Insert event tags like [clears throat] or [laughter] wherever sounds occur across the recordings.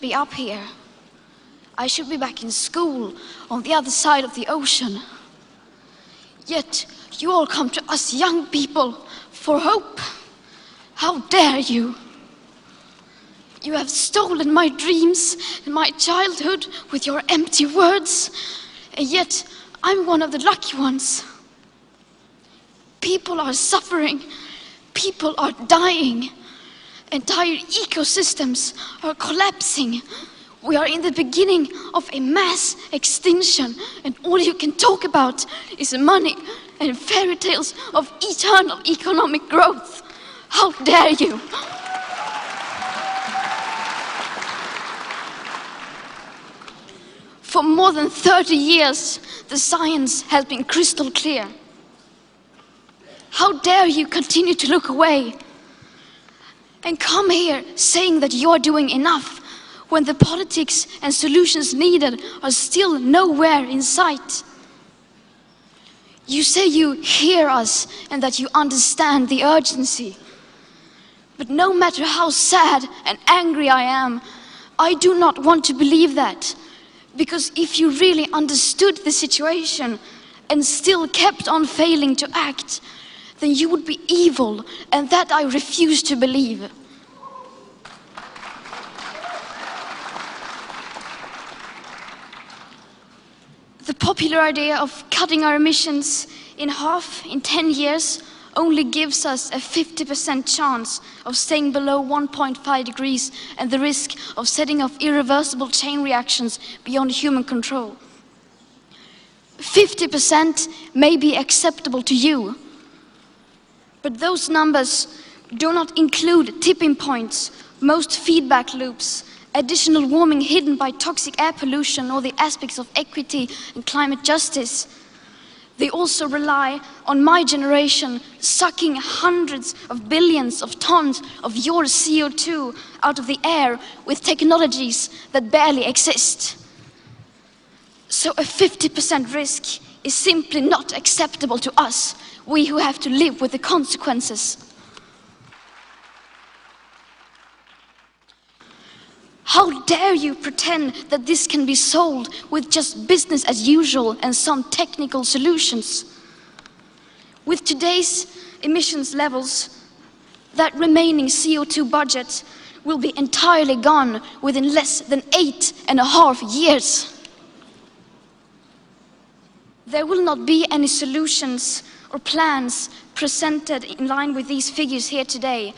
be up here. I should be back in school on the other side of the ocean. Yet you all come to us young people for hope. How dare you? You have stolen my dreams and my childhood with your empty words, and yet I'm one of the lucky ones. People are suffering, people are dying, entire ecosystems are collapsing. We are in the beginning of a mass extinction, and all you can talk about is money and fairy tales of eternal economic growth. How dare you! For more than 30 years, the science has been crystal clear. How dare you continue to look away and come here saying that you're doing enough when the politics and solutions needed are still nowhere in sight? You say you hear us and that you understand the urgency. But no matter how sad and angry I am, I do not want to believe that. Because if you really understood the situation and still kept on failing to act, then you would be evil, and that I refuse to believe. The popular idea of cutting our emissions in half in 10 years only gives us a 50% chance of staying below 1.5 degrees and the risk of setting off irreversible chain reactions beyond human control. 50% may be acceptable to you, but those numbers do not include tipping points, most feedback loops, additional warming hidden by toxic air pollution, or the aspects of equity and climate justice. They also rely on my generation sucking hundreds of billions of tons of your CO2 out of the air with technologies that barely exist. So a 50% risk is simply not acceptable to us, we who have to live with the consequences. How dare you pretend that this can be solved with just business as usual and some technical solutions? With today's emissions levels, that remaining CO2 budget will be entirely gone within less than eight and a half years. There will not be any solutions or plans presented in line with these figures here today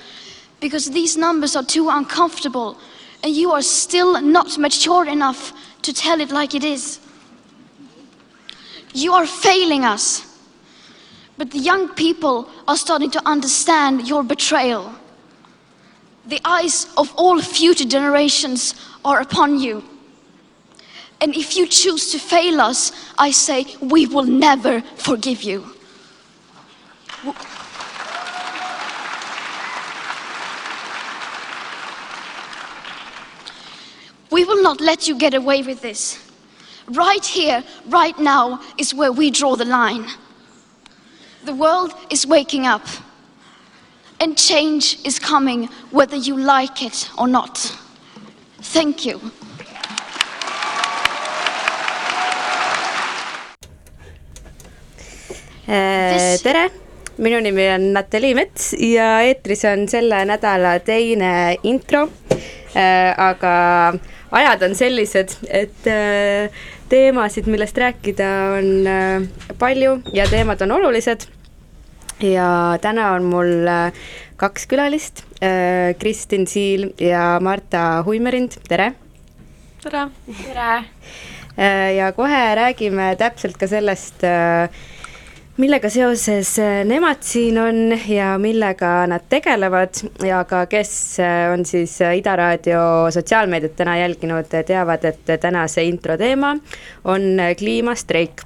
because these numbers are too uncomfortable and you are still not mature enough to tell it like it is. You are failing us. But the young people are starting to understand your betrayal. The eyes of all future generations are upon you. And if you choose to fail us, I say we will never forgive you. We will not let you get away with this. Right here, right now, is where we draw the line. The world is waking up, and change is coming whether you like it or not. Thank you. Eh, äh, tere, minu nimi on Natalii Mets ja eetris on selle nädala teine intro. Äh, aga ajad on sellised, et äh, teemasid, millest rääkida, on palju ja teemad on olulised. ja täna on mul kaks külalist, Kristin Siil ja Marta Huimerind, tere. tere. tere. ja kohe räägime täpselt ka sellest millega seoses nemad siin on ja millega nad tegelevad ja ka kes on siis Ida Raadio sotsiaalmeediat täna jälginud, teavad, et tänase intro teema on kliimastreik.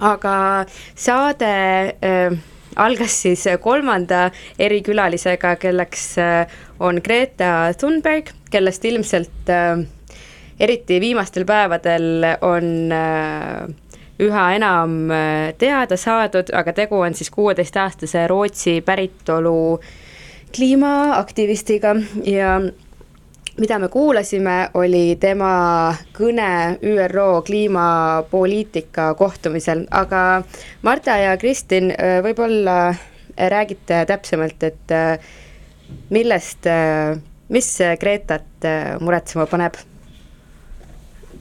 aga saade äh, algas siis kolmanda erikülalisega, kelleks on Greta Thunberg, kellest ilmselt äh, eriti viimastel päevadel on äh, üha enam teada saadud, aga tegu on siis kuueteistaastase Rootsi päritolu kliimaaktivistiga ja mida me kuulasime, oli tema kõne ÜRO kliimapoliitika kohtumisel, aga Marta ja Kristin, võib-olla räägite täpsemalt, et millest, mis Gretat muretsema paneb?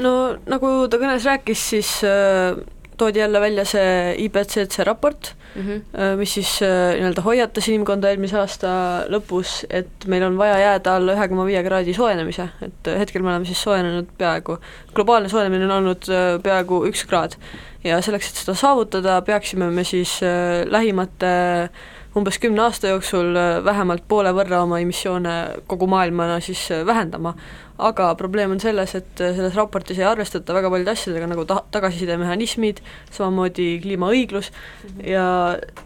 No nagu ta kõnes rääkis, siis äh, toodi jälle välja see IPCC raport mm, -hmm. mis siis äh, nii-öelda hoiatas inimkonda eelmise aasta lõpus, et meil on vaja jääda alla ühe koma viie kraadi soojenemise, et hetkel me oleme siis soojenenud peaaegu, globaalne soojenemine on olnud peaaegu üks kraad. ja selleks, et seda saavutada, peaksime me siis lähimate umbes kümne aasta jooksul vähemalt poole võrra oma emissioone kogu maailmana siis vähendama aga probleem on selles, et selles raportis ei arvestata väga paljude asjadega, nagu ta-, tagasisidemehhanismid, samamoodi kliimaõiglus mm -hmm. ja,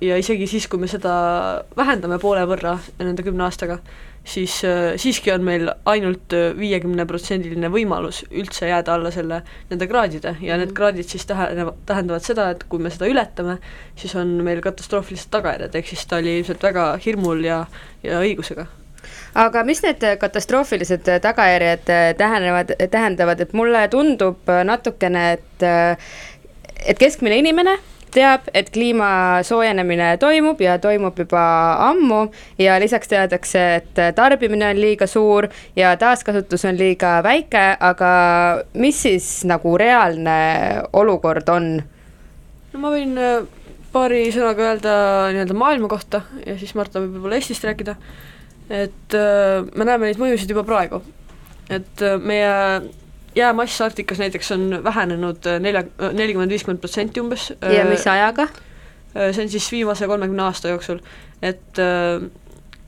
ja isegi siis, kui me seda vähendame poole võrra nende kümne aastaga, siis äh, siiski on meil ainult viiekümneprotsendiline võimalus üldse jääda alla selle, nende kraadide ja mm -hmm. need kraadid siis tähendavad, tähendavad seda, et kui me seda ületame, siis on meil katastroofilised tagajärjed, ehk siis ta oli ilmselt väga hirmul ja, ja õigusega aga mis need katastroofilised tagajärjed tähendavad, tähendavad, et mulle tundub natukene, et, et keskmine inimene teab, et kliima soojenemine toimub ja toimub juba ammu ja lisaks teadakse, et tarbimine on liiga suur ja taaskasutus on liiga väike, aga mis siis nagu reaalne olukord on? no ma võin äh, paari sõnaga öelda nii-öelda maailma kohta ja siis Marta võib võib-olla Eestist rääkida et äh, me näeme neid mõjusid juba praegu. et äh, meie jäämass Arktikas näiteks on vähenenud äh, nelja, nelikümmend, viiskümmend protsenti umbes. ja mis ajaga? see on siis viimase kolmekümne aasta jooksul, et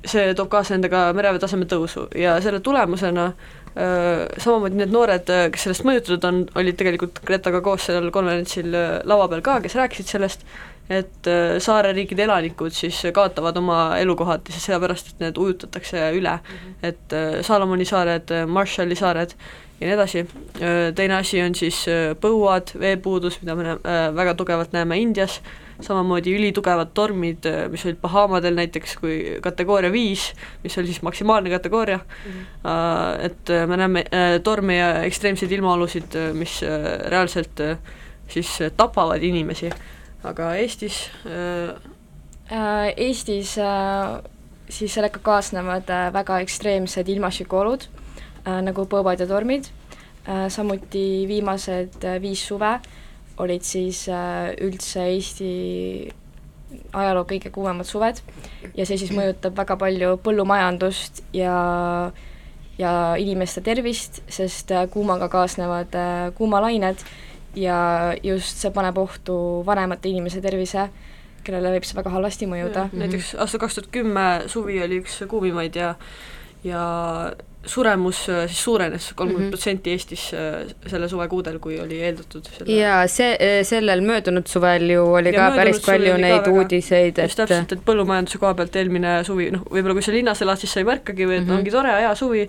see toob kaasa endaga merevee taseme tõusu ja selle tulemusena samamoodi need noored, kes sellest mõjutatud on, olid tegelikult Gretaga koos sellel konverentsil laua peal ka, kes rääkisid sellest, et äh, saareriikide elanikud siis kaotavad oma elukohad lihtsalt sellepärast, et need ujutatakse üle. Mm, -hmm. et äh, Salomoni saared, Marshalli saared ja nii edasi, äh, teine asi on siis põuad, veepuudus, mida me väga tugevalt näeme Indias, samamoodi ülitugevad tormid, mis olid Bahamadel näiteks kui kategooria viis, mis oli siis maksimaalne kategooria. Mm, -hmm. et me näeme torme ja ekstreemseid ilmaolusid, mis reaalselt siis tapavad inimesi aga Eestis äh... äh Eestis äh, siis sellega kaasnevad äh, väga ekstreemsed ilmastikuolud äh,, nagu põuad ja tormid. Äh,, samuti viimased äh, viis suve olid siis äh, üldse Eesti ajaloo kõige kuumemad suved. Ja see siis mõjutab väga palju põllumajandust ja ja inimeste tervist, sest äh, kuumaga kaasnevad äh, kuumalained ja just see paneb ohtu vanemate inimese tervise, kellele võib see väga halvasti mõjuda. näiteks aastal kaks tuhat kümme suvi oli üks kuumimaid ja ja suremus äh, siis suurenes kolmkümmend mhm. protsenti Eestis äh, selle suve kuudel, kui oli eeldatud selle... ja see, äh, sellel möödunud suvel ju oli ja ka päris palju neid väga, uudiseid, et just täpselt, et põllumajanduse koha pealt eelmine suvi, noh, võib-olla kui sa linnas elad, siis sa ei märkagi või et mm -hmm. ongi tore, hea suvi,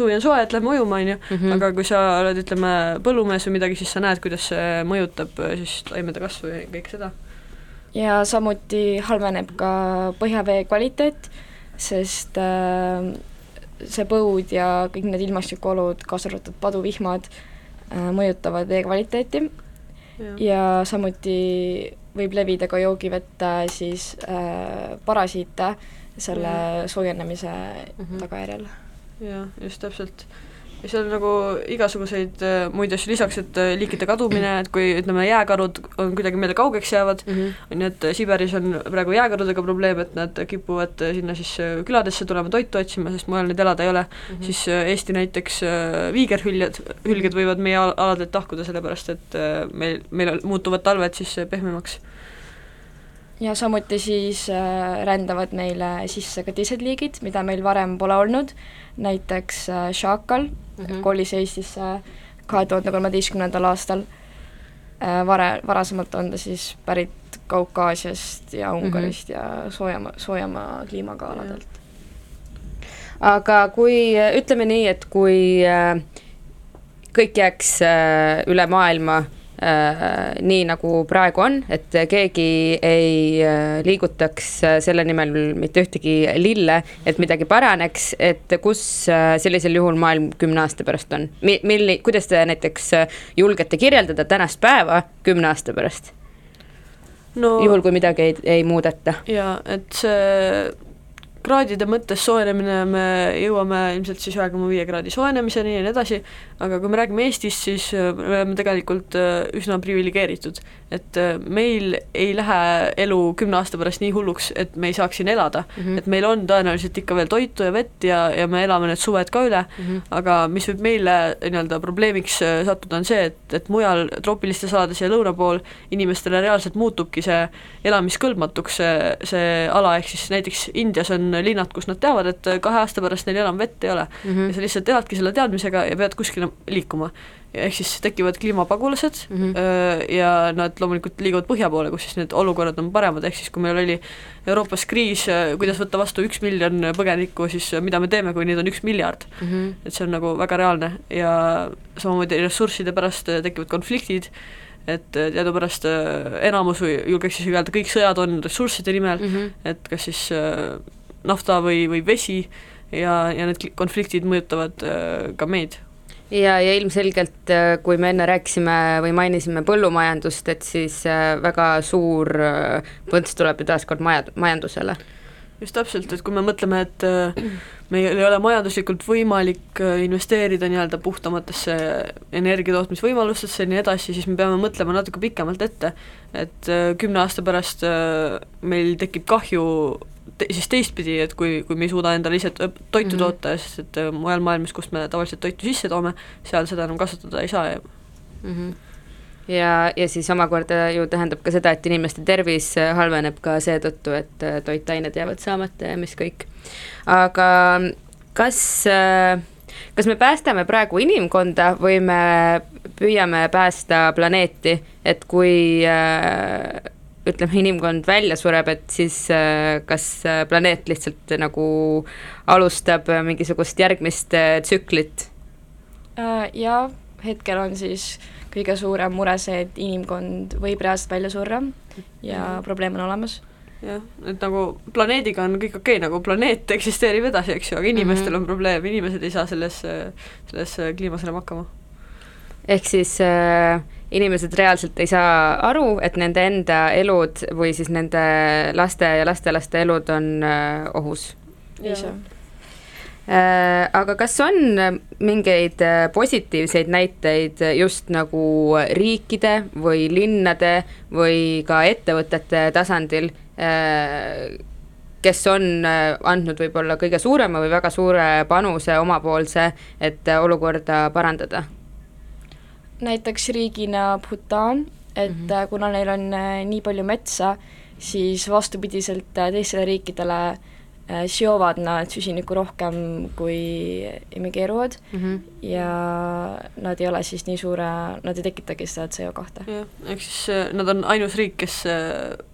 suvi on soe, et lähme ujuma, on ju, mhm. aga kui sa oled, ütleme, põllumees või midagi, siis sa näed, kuidas see mõjutab siis taimede kasvu ja kõike seda. ja samuti halveneb ka põhjavee kvaliteet, sest äh, see põud ja kõik need ilmastikuolud, kaasa arvatud paduvihmad, äh, mõjutavad vee kvaliteeti ja. ja samuti võib levida ka joogivette siis äh, parasiite selle ja. soojenemise mm -hmm. tagajärjel. jah, just täpselt ja seal nagu igasuguseid äh, muid asju lisaks, et äh, liikide kadumine, et kui ütleme, jääkarud on kuidagi meile kaugeks jäävad -hmm. on ju, et Siberis on praegu jääkarudega probleem, et nad kipuvad äh, sinna siis küladesse tulema toitu otsima, sest mujal neid elada ei ole mm, -hmm. siis Eesti näiteks viigerhüljed, hülged võivad meie aladelt lahkuda, sellepärast et meil, meil muutuvad talved siis pehmemaks ja samuti siis äh, rändavad meile sisse ka teised liigid, mida meil varem pole olnud, näiteks äh, šaakal mm -hmm. kolis Eestisse kahe tuhande kolmeteistkümnendal aastal äh,, vare, varasemalt on ta siis pärit Kaukaasiast ja Ungarist mm -hmm. ja soojema, soojema kliimaga aladelt. aga kui, ütleme nii, et kui äh, kõik jääks äh, üle maailma äh, nii, nagu praegu on, et keegi ei äh, liigutaks äh, selle nimel mitte ühtegi lille, et midagi paraneks, et kus äh, sellisel juhul maailm kümne aasta pärast on? Mi-, milli-, kuidas te näiteks äh, julgete kirjeldada tänast päeva kümne aasta pärast? no juhul, kui midagi ei, ei muudeta. jaa, et see kraadide mõttes soojenemine, me jõuame ilmselt siis ühe koma viie kraadi soojenemiseni ja nii edasi, aga kui me räägime Eestist, siis me oleme tegelikult äh, üsna priviligeeritud. Et äh, meil ei lähe elu kümne aasta pärast nii hulluks, et me ei saaks siin elada mm, -hmm. et meil on tõenäoliselt ikka veel toitu ja vett ja, ja me elame need suved ka üle mm, -hmm. aga mis võib meile nii-öelda probleemiks sattuda, on see, et, et mujal troopilistes alades ja lõuna pool inimestele reaalselt muutubki see elamiskõlbmatuks, see, see ala, ehk siis näiteks Indias on linnad, kus nad teavad, et kahe aasta pärast neil enam vett ei ole mm. -hmm. ja sa lihtsalt eladki selle teadmisega ja pead kuskile liikuma. Ehk siis tekivad kliimapagulased mm -hmm. ja nad loomulikult liiguvad põhja poole, kus siis need olukorrad on paremad, ehk siis kui meil oli Euroopas kriis, kuidas võtta vastu üks miljon põgenikku, siis mida me teeme, kui neid on üks miljard mm. -hmm. et see on nagu väga reaalne ja samamoodi ressursside pärast tekivad konfliktid, et teadupärast enamus või julgeks isegi öelda, kõik sõjad on ressursside nimel mm, -hmm. et kas siis nafta või, või vesi ja, ja need konfliktid mõjutavad äh, ka meid ja, ja ilmselgelt, äh, kui me enne rääkisime või mainisime põllumajandust, et siis äh, väga suur põnts tuleb ju taaskord maja, majandusele. just täpselt, et kui me mõtleme, et meil ei ole majanduslikult võimalik investeerida nii-öelda puhtamatesse energiatootmisvõimalustesse ja nii edasi, siis me peame mõtlema natuke pikemalt ette, et kümne aasta pärast meil tekib kahju te, siis teistpidi, et kui, kui me ei suuda endale ise toitu mm -hmm. toota, sest et äh, mujal maailmas, kust me tavaliselt toitu sisse toome, seal seda enam kasutada ei saa ja mm -hmm. ja, ja siis omakorda ju tähendab ka seda, et inimeste tervis äh, halveneb ka seetõttu, et äh, toitained jäävad saamata ja mis kõik. aga kas kas me päästame praegu inimkonda või me püüame päästa planeeti, et kui äh, ütleme, inimkond välja sureb, et siis äh, kas äh, planeet lihtsalt nagu alustab äh, mingisugust järgmist tsüklit? Jaa, hetkel on siis kõige suurem mure see, et inimkond võib reaalselt välja surra ja mm. probleem on olemas jah, et nagu planeediga on kõik okei okay,, nagu planeet eksisteerib edasi, eks ju, aga inimestel mm -hmm. on probleem, inimesed ei saa selles, selles kliimas enam hakkama. ehk siis äh, inimesed reaalselt ei saa aru, et nende enda elud või siis nende laste ja lastelaste elud on äh, ohus. äh, aga kas on mingeid äh, positiivseid näiteid just nagu riikide või linnade või ka ettevõtete tasandil, kes on andnud võib-olla kõige suurema või väga suure panuse omapoolse, et olukorda parandada? Näiteks riigina Bhutan, et mm -hmm. kuna neil on äh, nii palju metsa, siis vastupidiselt äh, teistele riikidele seovad nad süsinikku rohkem, kui emigreeruvad mm -hmm. ja nad ei ole siis nii suure, nad ei tekitagi seda CO2. jah, ehk siis nad on ainus riik, kes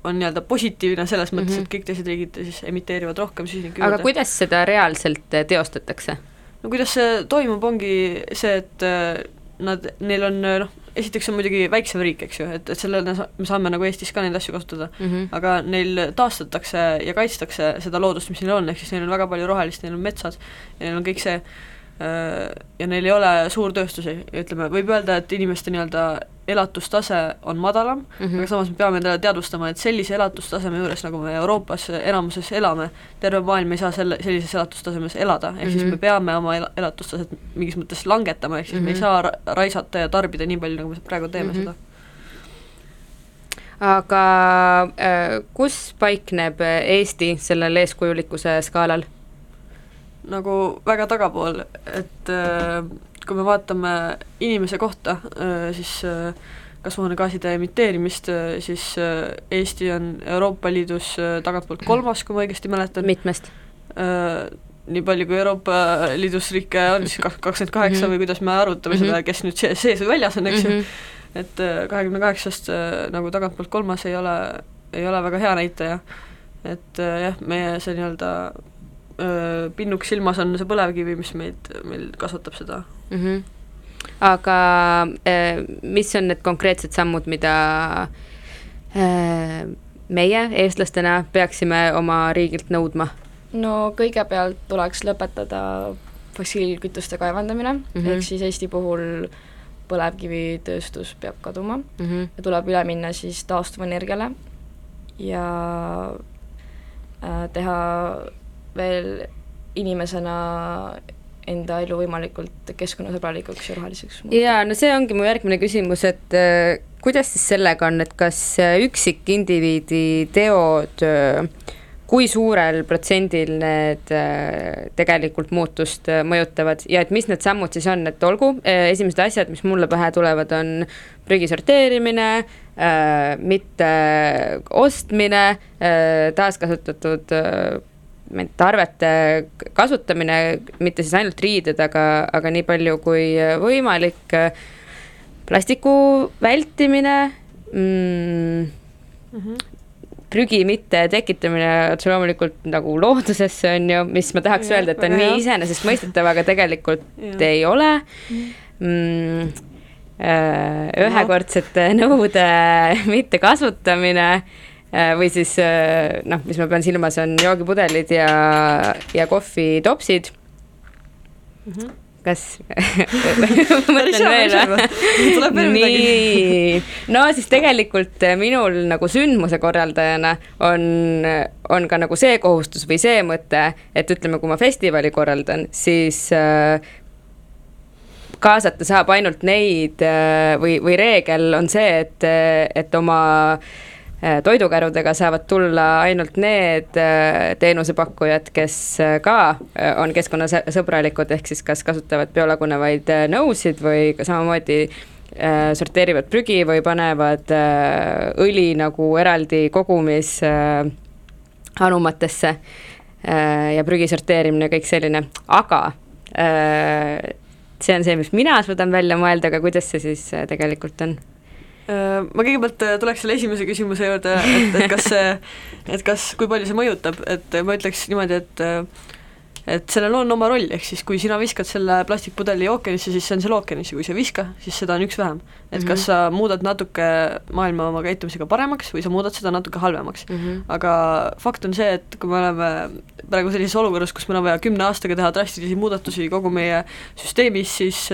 on nii-öelda positiivne selles mõttes mm, -hmm. et kõik teised riigid siis emiteerivad rohkem süsinikku juurde. aga kuidas seda reaalselt teostatakse? no kuidas see toimub, ongi see, et nad, neil on noh, esiteks on muidugi väiksem riik, eks ju, et, et sellele me saame nagu Eestis ka neid asju kasutada mm, -hmm. aga neil taastatakse ja kaitstakse seda loodust, mis neil on, ehk siis neil on väga palju rohelist, neil on metsad ja neil on kõik see Äh, ja neil ei ole suurtööstusi, ütleme, võib öelda, et inimeste nii-öelda elatustase on madalam mm, -hmm. aga samas me peame endale teadvustama, et sellise elatustaseme juures, nagu me Euroopas enamuses elame, terve maailm ei saa selle, sellises elatustasemes elada, ehk mm -hmm. siis me mhm. peame oma el-, elatustaset mingis mõttes langetama, ehk siis mm -hmm. me ei mhm. saa ra raisata ja tarbida nii palju, nagu me praegu teeme mm -hmm. seda aga äh, kus paikneb Eesti sellel eeskujulikkuse skaalal? Nagu väga tagapool, et äh, kui me vaatame inimese kohta, äh, siis äh, kasvuhoonegaaside emiteerimist, siis Eesti on Euroopa Liidus tagantpoolt kolmas, kui ma õigesti mäletan. mitmest? nii palju, kui Euroopa Liidus riike on, siis kakskümmend kaheksa või kuidas me arvutame mm -hmm. seda, kes nüüd sees, sees või väljas on, eks ju mm -hmm., et kahekümne kaheksast nagu tagantpoolt kolmas ei ole, ei ole väga hea näitaja. et jah, meie see nii-öelda pinnuks silmas on see põlevkivi, mis meid, meil kasvatab seda mm. -hmm aga äh, mis on need konkreetsed sammud, mida äh, meie eestlastena peaksime oma riigilt nõudma? no kõigepealt tuleks lõpetada fossiilkütuste kaevandamine mm. -hmm. ehk siis Eesti puhul põlevkivitööstus peab kaduma mm. -hmm. ja tuleb üle minna siis taastuvenergiale ja äh, teha veel inimesena enda elu võimalikult keskkonnasõbralikuks ja roheliseks muuta. ja no see ongi mu järgmine küsimus, et äh, kuidas siis sellega on, et kas äh, üksikindiviidi teod äh, kui suurel protsendil need äh, tegelikult muutust äh, mõjutavad ja et mis need sammud siis on, et olgu, esimesed asjad, mis mulle pähe tulevad, on prügi sorteerimine, mitte ostmine, taaskasutatud tarvete kasutamine, mitte siis ainult riided, aga, aga nii palju kui võimalik, plastiku vältimine mm,, mm -hmm prügi mitte tekitamine otse loomulikult nagu loodusesse on ju, mis ma tahaks ja, öelda, et on nii iseenesestmõistetav, aga tegelikult [laughs] ja. ei ole. Mm,. ühekordsete nõude [laughs] mittekasutamine või siis noh, mis ma pean silmas, on joogipudelid ja, ja kohvitopsid mm. -hmm kas [laughs] mõtlen veel või? nii, no siis tegelikult minul nagu sündmuse korraldajana on, on ka nagu see kohustus või see mõte, et ütleme, kui ma festivali korraldan, siis äh, kaasata saab ainult neid äh, või, või reegel on see, et, et oma toidukärudega saavad tulla ainult need teenusepakkujad, kes ka on keskkonnasõbralikud, ehk siis kas kasutavad biolagunevaid nõusid või samamoodi sorteerivad prügi või panevad õli nagu eraldi kogumis anumatesse ja prügi sorteerimine, kõik selline, aga see on see, mis mina suudan välja mõelda, aga kuidas see siis tegelikult on? Ma kõigepealt tuleks selle esimese küsimuse juurde, et, et kas see, [laughs] et kas, kui palju see mõjutab, et ma ütleks niimoodi, et et sellel on oma roll, ehk siis kui sina viskad selle plastikpudeli ookeanisse, siis see on seal ookeanis ja kui sa ei viska, siis seda on üks vähem. et mm -hmm. kas sa muudad natuke maailma oma käitumisega paremaks või sa muudad seda natuke halvemaks mm. -hmm. aga fakt on see, et kui me oleme praegu sellises olukorras, kus meil on vaja kümne aastaga teha drastilisi muudatusi kogu meie süsteemis, siis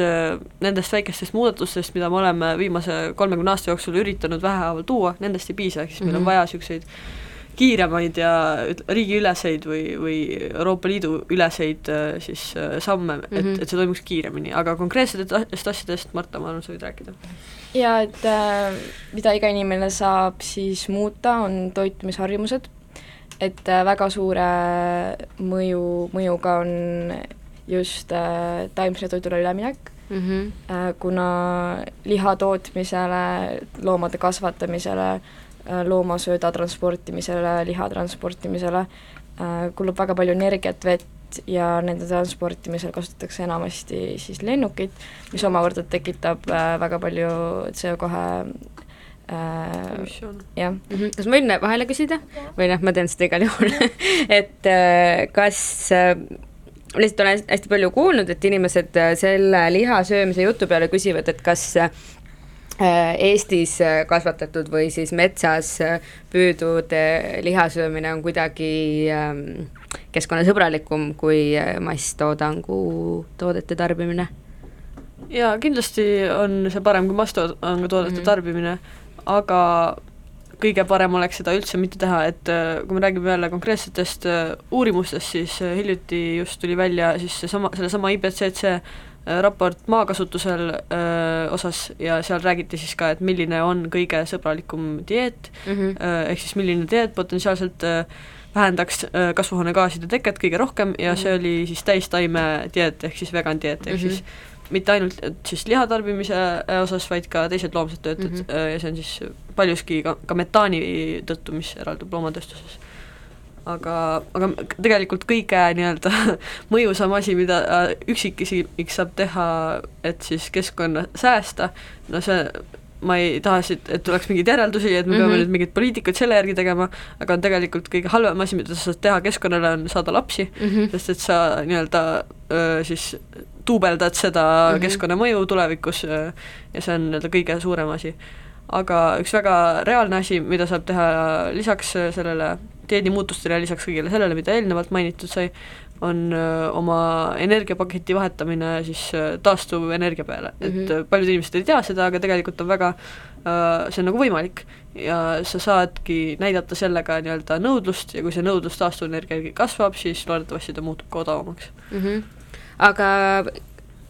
nendest väikestest muudatustest, mida me oleme viimase kolmekümne aasta jooksul üritanud vähehaaval tuua, nendest ei piisa, ehk siis meil on vaja niisuguseid kiiremaid ja riigiüleseid või, või Euroopa Liidu üleseid siis samme, et mm, -hmm. et see toimuks kiiremini, aga konkreetsetest asjadest, Marta, ma arvan, sa võid rääkida. ja et äh, mida iga inimene saab siis muuta, on toitumisharjumused, et äh, väga suure mõju, mõjuga on just äh, taimsele toidule üleminek mm, -hmm. äh, kuna liha tootmisele, loomade kasvatamisele loomasööda transportimisele, liha transportimisele kulub väga palju energiat, vett ja nende transportimisel kasutatakse enamasti siis lennukit, mis omakorda tekitab väga palju CO2 emissioone. jah mm. -hmm. kas ma võin vahele küsida või noh, ma teen seda igal juhul [laughs] et kas lihtsalt olen hästi palju kuulnud, et inimesed selle liha söömise jutu peale küsivad, et kas Eestis kasvatatud või siis metsas püüdud liha söömine on kuidagi keskkonnasõbralikum kui masstoodangu toodete tarbimine? jaa, kindlasti on see parem kui masstoodangu toodete mm -hmm. tarbimine, aga kõige parem oleks seda üldse mitte teha, et kui me räägime jälle konkreetsetest uurimustest, siis hiljuti just tuli välja siis seesama, sellesama IPCC raport maakasutusel öö, osas ja seal räägiti siis ka, et milline on kõige sõbralikum dieet mm, -hmm. ehk siis milline dieet potentsiaalselt öö, vähendaks öö, kasvuhoonegaaside teket kõige rohkem ja mm -hmm. see oli siis täistaime dieet ehk siis vegan dieet, ehk mm -hmm. siis mitte ainult siis liha tarbimise osas, vaid ka teised loomsed tööted mm -hmm. ja see on siis paljuski ka, ka metaani tõttu, mis eraldub loomatööstuses aga, aga tegelikult kõige nii-öelda [laughs] mõjusam asi, mida üksikisik saab teha, et siis keskkonda säästa, no see ma ei taha siit, et tuleks mingeid järeldusi, et me mm -hmm. peame nüüd mingeid poliitikaid selle järgi tegema, aga on tegelikult kõige halvem asi, mida sa saad teha keskkonnale, on saada lapsi mm, Mhm. sest et sa nii-öelda öö, siis duubeldad seda mm. -hmm. keskkonnamõju tulevikus öö, ja see on nii-öelda kõige suurem asi. Aga üks väga reaalne asi, mida saab teha lisaks öö, sellele dieedimuutustele ja lisaks kõigele sellele, mida eelnevalt mainitud sai, on öö, oma energiapaketi vahetamine siis öö, taastuvenergia peale, et Mhm. paljud inimesed ei tea seda, aga tegelikult on väga, see on nagu võimalik ja sa saadki näidata sellega nii-öelda nõudlust ja kui see nõudlus taastuvenergia järgi kasvab, siis loodetavasti ta muutub ka odavamaks. mm. -hmm. aga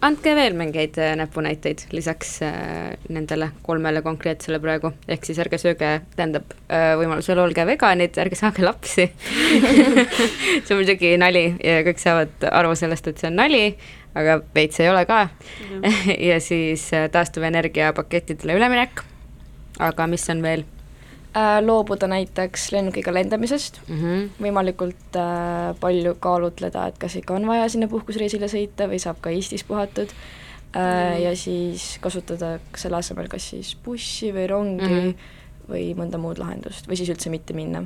andke veel mingeid äh, näpunäiteid lisaks äh, nendele kolmele konkreetsele praegu, ehk siis ärge sööge, tähendab äh, võimalusel olge veganid, ärge saage lapsi. [laughs] See on muidugi nali ja kõik saavad aru sellest, et see on nali, aga veits ei ole ka. [laughs] Ja siis taastuvenergia pakettidele üleminek, aga mis on veel loobuda näiteks lennukiga lendamisest, mm? -hmm. võimalikult äh, palju kaalutleda, et kas ikka on vaja sinna puhkusreisile sõita või saab ka Eestis puhatud äh, ja siis kasutada selle asemel kas siis bussi või rongi mm. -hmm. või mõnda muud lahendust või siis üldse mitte minna.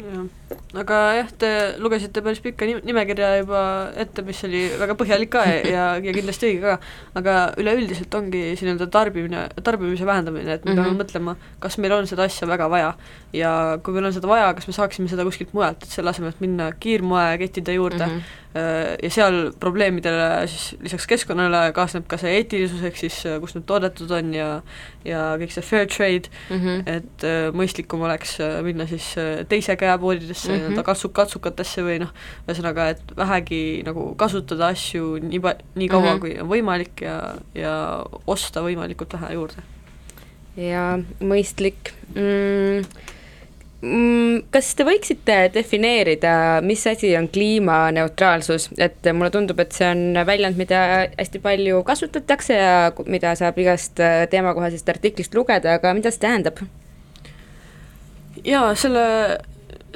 Jah, aga jah, te lugesite päris pikka nim-, nimekirja juba ette, mis oli väga põhjalik ka ja, ja, [laughs] kindlasti õige ka, aga üleüldiselt ongi see nii-öelda tarbimine, tarbimise vähendamine, et me mm -hmm. peame Mhm. mõtlema, kas meil on seda asja väga vaja. ja kui meil on seda vaja, kas me saaksime seda kuskilt mujalt, et selle asemel, et minna kiirmoekettide juurde mm. -hmm. Ja seal probleemidele siis lisaks keskkonnale kaasneb ka see eetilisus, ehk siis äh, kus need toodetud on ja ja kõik see fair trade, Mm -hmm. et äh, mõistlikum oleks äh, minna siis äh, teise käe poodidesse mm. -hmm. nii-öelda katsu-, katsukatesse või noh, ühesõnaga, et vähegi nagu kasutada asju nii pa-, nii kaua mm. -hmm. kui on võimalik ja, ja osta võimalikult vähe juurde. ja mõistlik mm,. Mm, kas te võiksite defineerida, mis asi on kliimaneutraalsus, et mulle tundub, et see on väljend, mida hästi palju kasutatakse ja mida saab igast äh, teemakohasest artiklist lugeda, aga mida see tähendab? jaa, selle,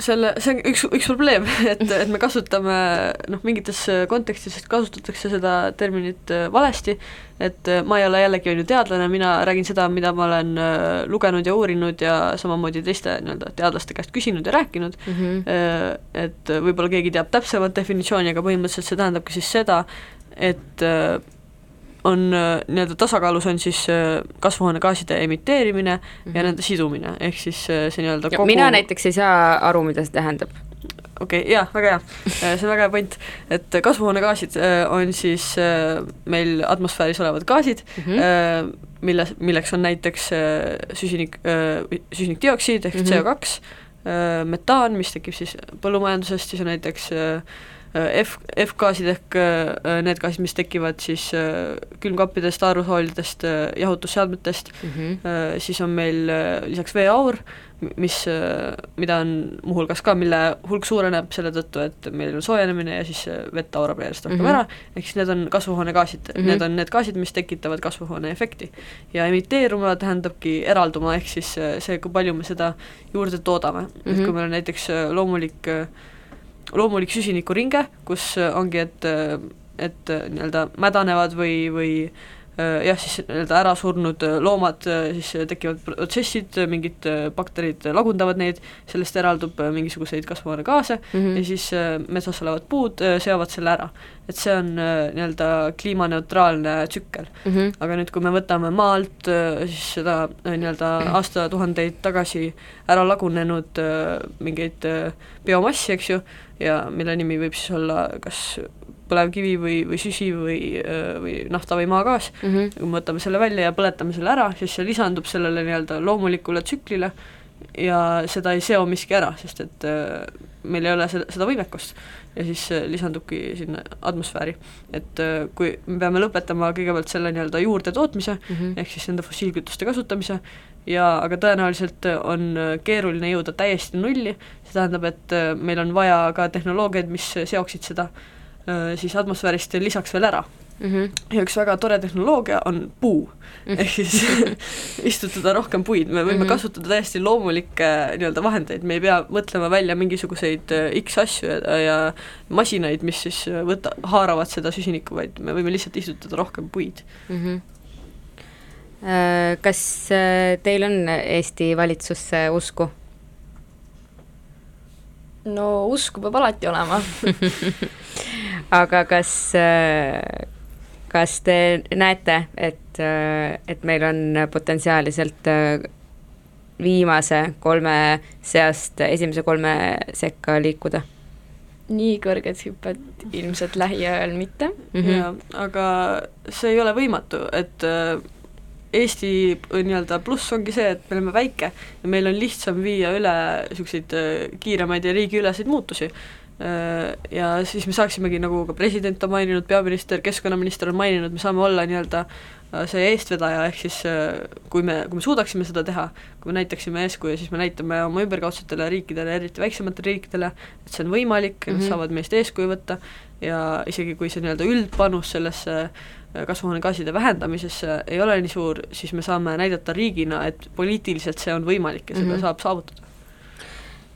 selle, see on üks, üks probleem, [laughs] et, et me kasutame noh, mingites kontekstides kasutatakse seda terminit äh, valesti, et äh, ma ei ole jällegi on ju teadlane, mina räägin seda, mida ma olen äh, lugenud ja uurinud ja samamoodi teiste nii-öelda teadlaste käest küsinud ja rääkinud mm. -hmm. et võib-olla keegi teab täpsemat definitsiooni, aga põhimõtteliselt see tähendabki siis seda, et on äh, nii-öelda tasakaalus on siis äh, kasvuhoonegaaside emiteerimine mm -hmm. ja nende sidumine, ehk siis äh, see nii-öelda kogu mina näiteks ei saa aru, mida see tähendab. okei okay,, jaa, väga hea, see on väga hea point, et kasvuhoonegaasid on siis meil atmosfääris olevad gaasid mm, Mhm. -hmm. milles, milleks on näiteks süsinik, süsinikdioksiid ehk Mhm. mm -hmm. CO2, metaan, mis tekib siis põllumajandusest, siis on näiteks äh, F, F-gaasid ehk äh, need gaasid, mis tekivad siis äh, külmkappidest, aerosoolidest, jahutusseadmetest mm, -hmm. siis on meil äh, lisaks veeaur, mis, mida on muuhulgas ka, mille hulk suureneb selle tõttu, et meil on soojenemine ja siis vett aurab järjest rohkem mm. -hmm. ära, ehk siis need on kasvuhoonegaasid mm. -hmm. need on need gaasid, mis tekitavad kasvuhooneefekti. ja emiteeruma tähendabki eralduma, ehk siis see, kui palju me seda juurde toodame mm, -hmm. et Mhm. kui meil on näiteks loomulik loomulik süsinikuringe, kus ongi, et, et nii-öelda mädanevad või, või jah, siis nii-öelda ära surnud loomad, siis tekivad protsessid, mingid bakterid lagundavad neid, sellest eraldub mingisuguseid kasvuhoonegaase mm. -hmm. ja siis metsas olevad puud seovad selle ära. et see on nii-öelda kliimaneutraalne tsükkel Mm -hmm. aga nüüd, kui me võtame maa alt siis seda nii-öelda aastatuhandeid tagasi ära lagunenud mingeid biomassi, eks ju, ja mille nimi võib siis olla kas põlevkivi või, või süsi või, või nafta või maagaas mm, -hmm. kui me võtame selle välja ja põletame selle ära, siis see lisandub sellele nii-öelda loomulikule tsüklile ja seda ei seo miski ära, sest et äh, meil ei ole seda, seda võimekust. ja siis äh, lisandubki sinna atmosfääri. et äh, kui me peame lõpetama kõigepealt selle nii-öelda juurdetootmise Mm -hmm. ehk siis nende fossiilkütuste kasutamise ja aga tõenäoliselt on keeruline jõuda täiesti nulli, see tähendab, et meil on vaja ka tehnoloogiaid, mis seoksid seda siis atmosfäärist lisaks veel ära mm. -hmm. ja üks väga tore tehnoloogia on puu Mhm. ehk siis [laughs] istutada rohkem puid, me võime mm. -hmm. kasutada täiesti loomulikke nii-öelda vahendeid, me ei pea mõtlema välja mingisuguseid äh, X asju ja, ja masinaid, mis siis võta-, haaravad seda süsinikku, vaid me võime lihtsalt istutada rohkem puid mm. -hmm. kas äh, teil on Eesti valitsusse usku? No usku peab alati olema [laughs] aga kas, äh, kas te näete, et, et meil on potentsiaali sealt viimase kolme seast esimese kolme sekka liikuda? nii kõrget hüpet ilmselt lähiajal mitte mm. -hmm. jaa, aga see ei ole võimatu, et äh, Eesti nii-öelda pluss ongi see, et me oleme väike ja meil on lihtsam viia üle niisuguseid äh, kiiremaid ja riigiüleseid muutusi. Äh, ja siis me saaksimegi, nagu ka president on maininud, peaminister, keskkonnaminister on maininud, me saame olla nii-öelda Äh, see eestvedaja, ehk siis äh, kui me, kui me suudaksime seda teha, kui me näitaksime eeskuju, siis me näitame oma ümberkaudsetele riikidele, eriti väiksematele riikidele, et see on võimalik mm, -hmm. nad saavad meist eeskuju võtta ja isegi kui see nii-öelda üldpanus sellesse äh, kasvuhoonegaaside vähendamisesse ei ole nii suur, siis me saame näidata riigina, et poliitiliselt see on võimalik ja seda mm -hmm. saab saavutada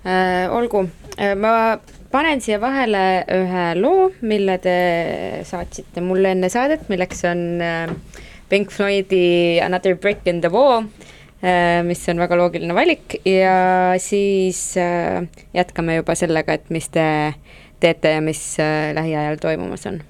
äh,. olgu äh,, ma panen siia vahele ühe loo, mille te saatsite mulle enne saadet, milleks on äh, Pink Floydi Another Brick in the Wall, äh, mis on väga loogiline valik ja siis jätkame juba sellega, et mis te teete ja mis äh, lähiajal toimumas on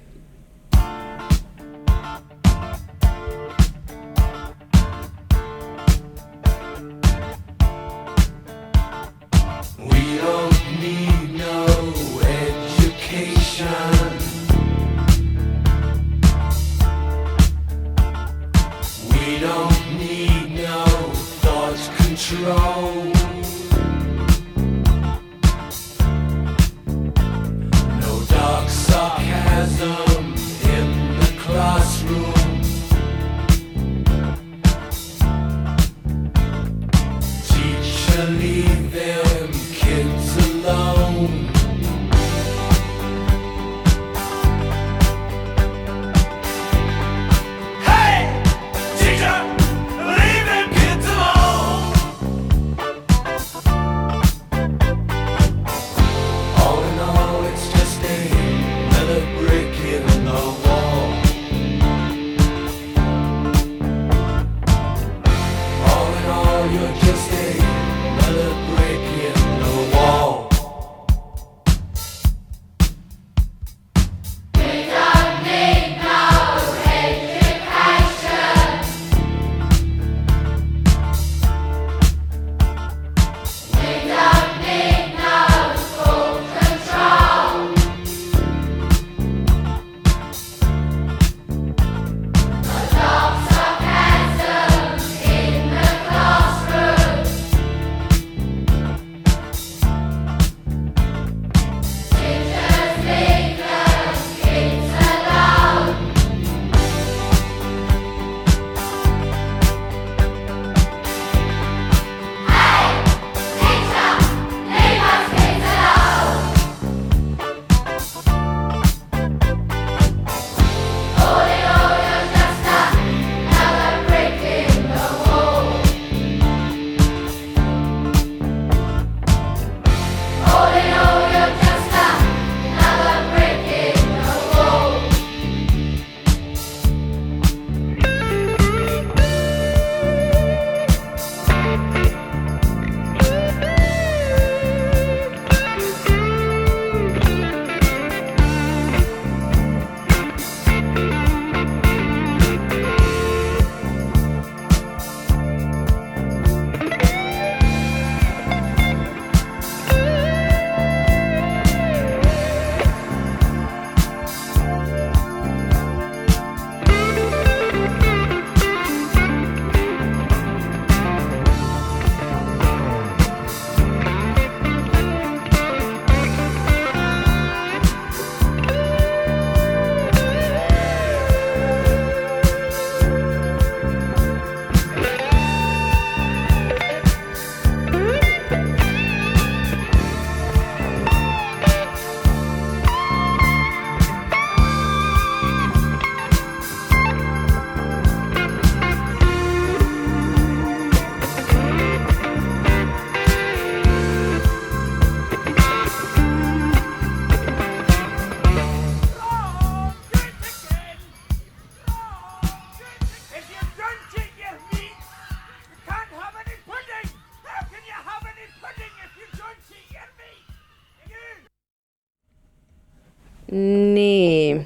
nii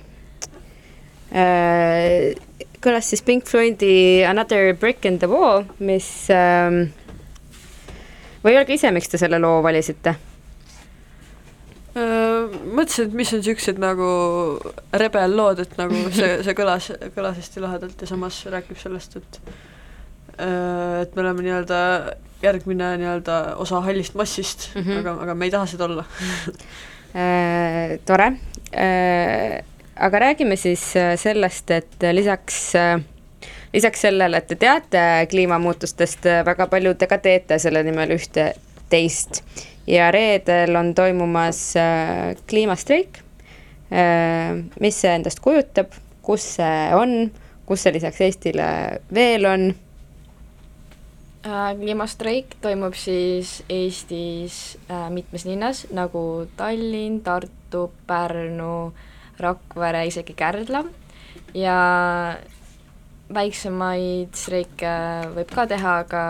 äh,. kõlas siis Pink Floydi Another Brick in the Wall, mis äh, või öelge ise, miks te selle loo valisite? mõtlesin, et mis on siuksed nagu rebellood, et nagu see, [laughs] see kõlas, kõlas hästi lahedalt ja samas räägib sellest, et et me oleme nii-öelda järgmine nii-öelda osa hallist massist mm, -hmm. aga, aga me ei taha seda olla äh, [laughs] tore äh,. aga räägime siis sellest, et lisaks äh, lisaks sellele, et te teate kliimamuutustest väga palju, te ka teete selle nimel ühte-teist ja reedel on toimumas äh, kliimastreik. Äh, mis see endast kujutab, kus see on, kus see lisaks Eestile veel on? Äh, kliimastreik toimub siis Eestis mitmes linnas nagu Tallinn, Tartu, Pärnu, Rakvere, isegi Kärdla. Ja väiksemaid streike võib ka teha, aga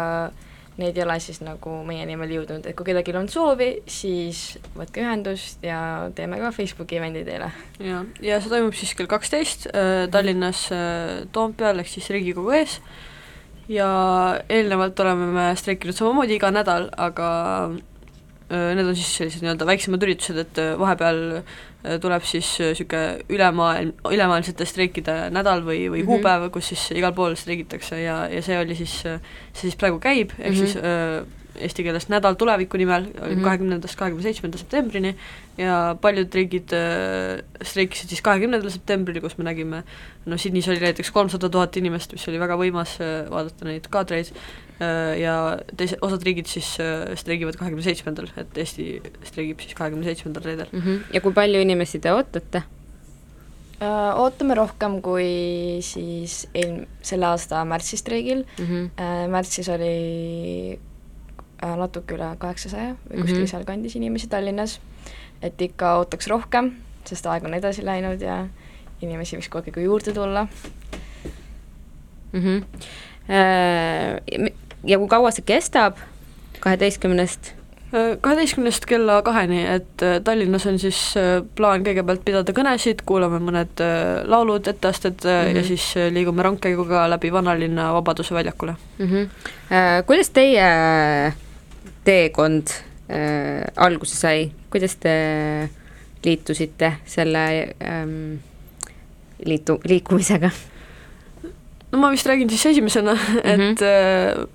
need ei ole siis nagu meieni veel jõudnud, et kui kellelgi on soovi, siis võtke ühendust ja teeme ka Facebooki event'i teile. ja, ja see toimub siis kell kaksteist äh, Tallinnas äh, Toompeal ehk siis Riigikogu ees ja eelnevalt oleme me streikinud samamoodi iga nädal, aga need on siis sellised nii-öelda väiksemad üritused, et vahepeal tuleb siis niisugune ülemaailm, ülemaailmsete streikide nädal või, või mm -hmm. kuupäev, kus siis igal pool streigitakse ja, ja see oli siis, see siis praegu käib, ehk mm -hmm. siis äh, eesti keeles nädal tuleviku nimel, oli mhm. kahekümnendast kahekümne seitsmenda septembrini ja paljud riigid äh, streikisid siis kahekümnendal septembril, kus me nägime, no Sydneys oli näiteks kolmsada tuhat inimest, mis oli väga võimas äh, vaadata neid kaadreid äh,, ja teise, osad riigid siis äh, streigivad kahekümne seitsmendal, et Eesti streigib siis kahekümne seitsmendal reedel mm. -hmm. ja kui palju inimesi te ootate? Uh, ootame rohkem kui siis eel-, selle aasta märtsi streigil mm. -hmm. Uh, märtsis oli Äh, natuke üle kaheksasaja või kuskil mm -hmm. sealkandis inimesi Tallinnas, et ikka ootaks rohkem, sest aeg on edasi läinud ja inimesi võiks kogu aeg juurde tulla mm. -hmm. Ja kui kaua see kestab, kaheteistkümnest? kaheteistkümnest kella kaheni, et äh, Tallinnas on siis plaan kõigepealt pidada kõnesid, kuulame mõned laulud, etteasted mm -hmm. ja mhm. siis liigume rongkäiguga läbi vanalinna Vabaduse väljakule mm. -hmm. Kuidas teie teekond äh, alguse sai, kuidas te liitusite selle ähm, liitu, liikumisega? no ma vist räägin siis esimesena mm, -hmm. et äh,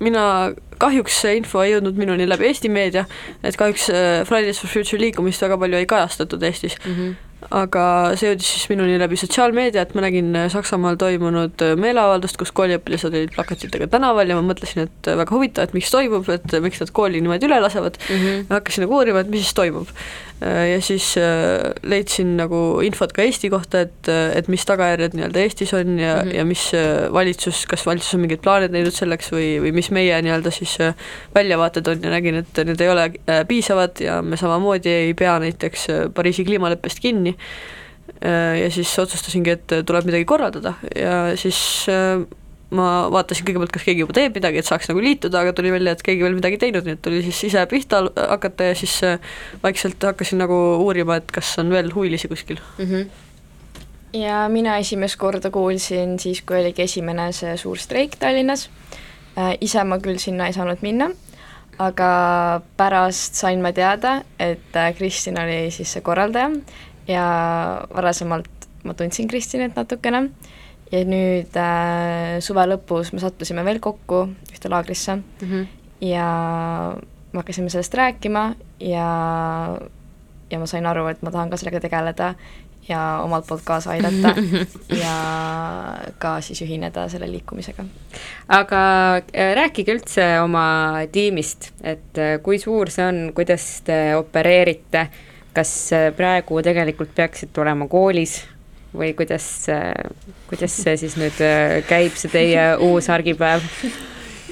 mina, kahjuks see info ei jõudnud minuni läbi Eesti meedia, et kahjuks äh, Fridays for Future liikumist väga palju ei kajastatud Eestis mm. -hmm aga see jõudis siis minuni läbi sotsiaalmeedia, et ma nägin äh, Saksamaal toimunud äh, meeleavaldust, kus kooliõpilased olid plakatitega tänaval ja ma mõtlesin, et äh, väga huvitav, et miks toimub, et miks nad kooli niimoodi üle lasevad mm. -hmm. hakkasin nagu uurima, et mis siis toimub. Ja siis leidsin nagu infot ka Eesti kohta, et, et mis tagajärjed nii-öelda Eestis on ja mm, -hmm. ja mis valitsus, kas valitsus on mingeid plaane teinud selleks või, või mis meie nii-öelda siis väljavaated on ja nägin, et need ei ole piisavad ja me samamoodi ei pea näiteks Pariisi kliimaleppest kinni. Äh, ja siis otsustasingi, et tuleb midagi korraldada ja siis äh, ma vaatasin kõigepealt, kas keegi juba teeb midagi, et saaks nagu liituda, aga tuli välja, et keegi veel midagi teinud, nii et tuli siis ise pihta hakata ja siis äh, vaikselt hakkasin nagu uurima, et kas on veel huvilisi kuskil mm. -hmm ja mina esimest korda kuulsin siis, kui oligi esimene see suur streik Tallinnas. ise ma küll sinna ei saanud minna, aga pärast sain ma teada, et Kristin oli siis see korraldaja ja varasemalt ma tundsin Kristinit natukene ja nüüd äh, suve lõpus me sattusime veel kokku ühte laagrisse mm -hmm. ja me hakkasime sellest rääkima ja, ja ma sain aru, et ma tahan ka sellega tegeleda ja omalt poolt kaasa aidata [laughs] ja ka siis ühineda selle liikumisega. aga äh, rääkige üldse oma tiimist, et äh, kui suur see on, kuidas te opereerite kas äh, praegu tegelikult peaksid olema koolis või kuidas, kuidas see siis nüüd äh, käib, see teie uus argipäev?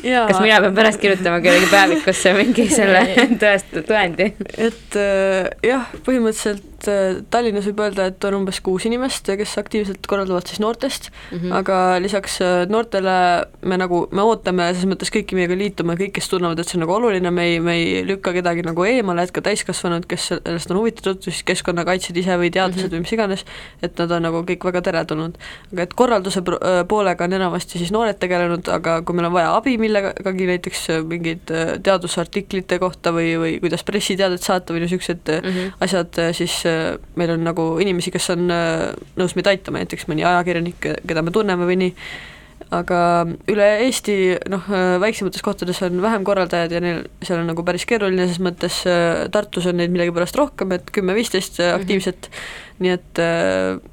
kas mina pean pärast kirjutama kellegi päevikusse mingi selle [laughs] tõest-, tõendi. et äh, jah, põhimõtteliselt äh, Tallinnas võib öelda, et on umbes kuus inimest, kes aktiivselt korraldavad siis noortest mm, -hmm. aga lisaks äh, noortele me nagu, me ootame selles mõttes kõiki meiega liituma, kõik, kes tunnevad, et see on nagu oluline, me ei, me ei lükka kedagi nagu eemale, et ka täiskasvanud, kes sellest on huvitatud, siis keskkonnakaitsjad ise või teadlased mm -hmm. või mis iganes, et nad on nagu kõik väga teretulnud. aga et korralduse poolega on enamasti siis noored tegelenud, aga kui meil on vaja abi millegagi, näiteks mingeid teadusartiklite kohta või, või kuidas pressiteadet saata või niisugused mm -hmm. asjad, siis äh, meil on nagu inimesi, kes on äh, nõus meid aitama, näiteks mõni ajakirjanik, keda me tunneme või nii, aga üle Eesti noh, väiksemates kohtades on vähem korraldajaid ja neil, seal on nagu päris keeruline, ses mõttes Tartus on neid millegipärast rohkem, et kümme-viisteist aktiivset. Mm, -hmm. nii et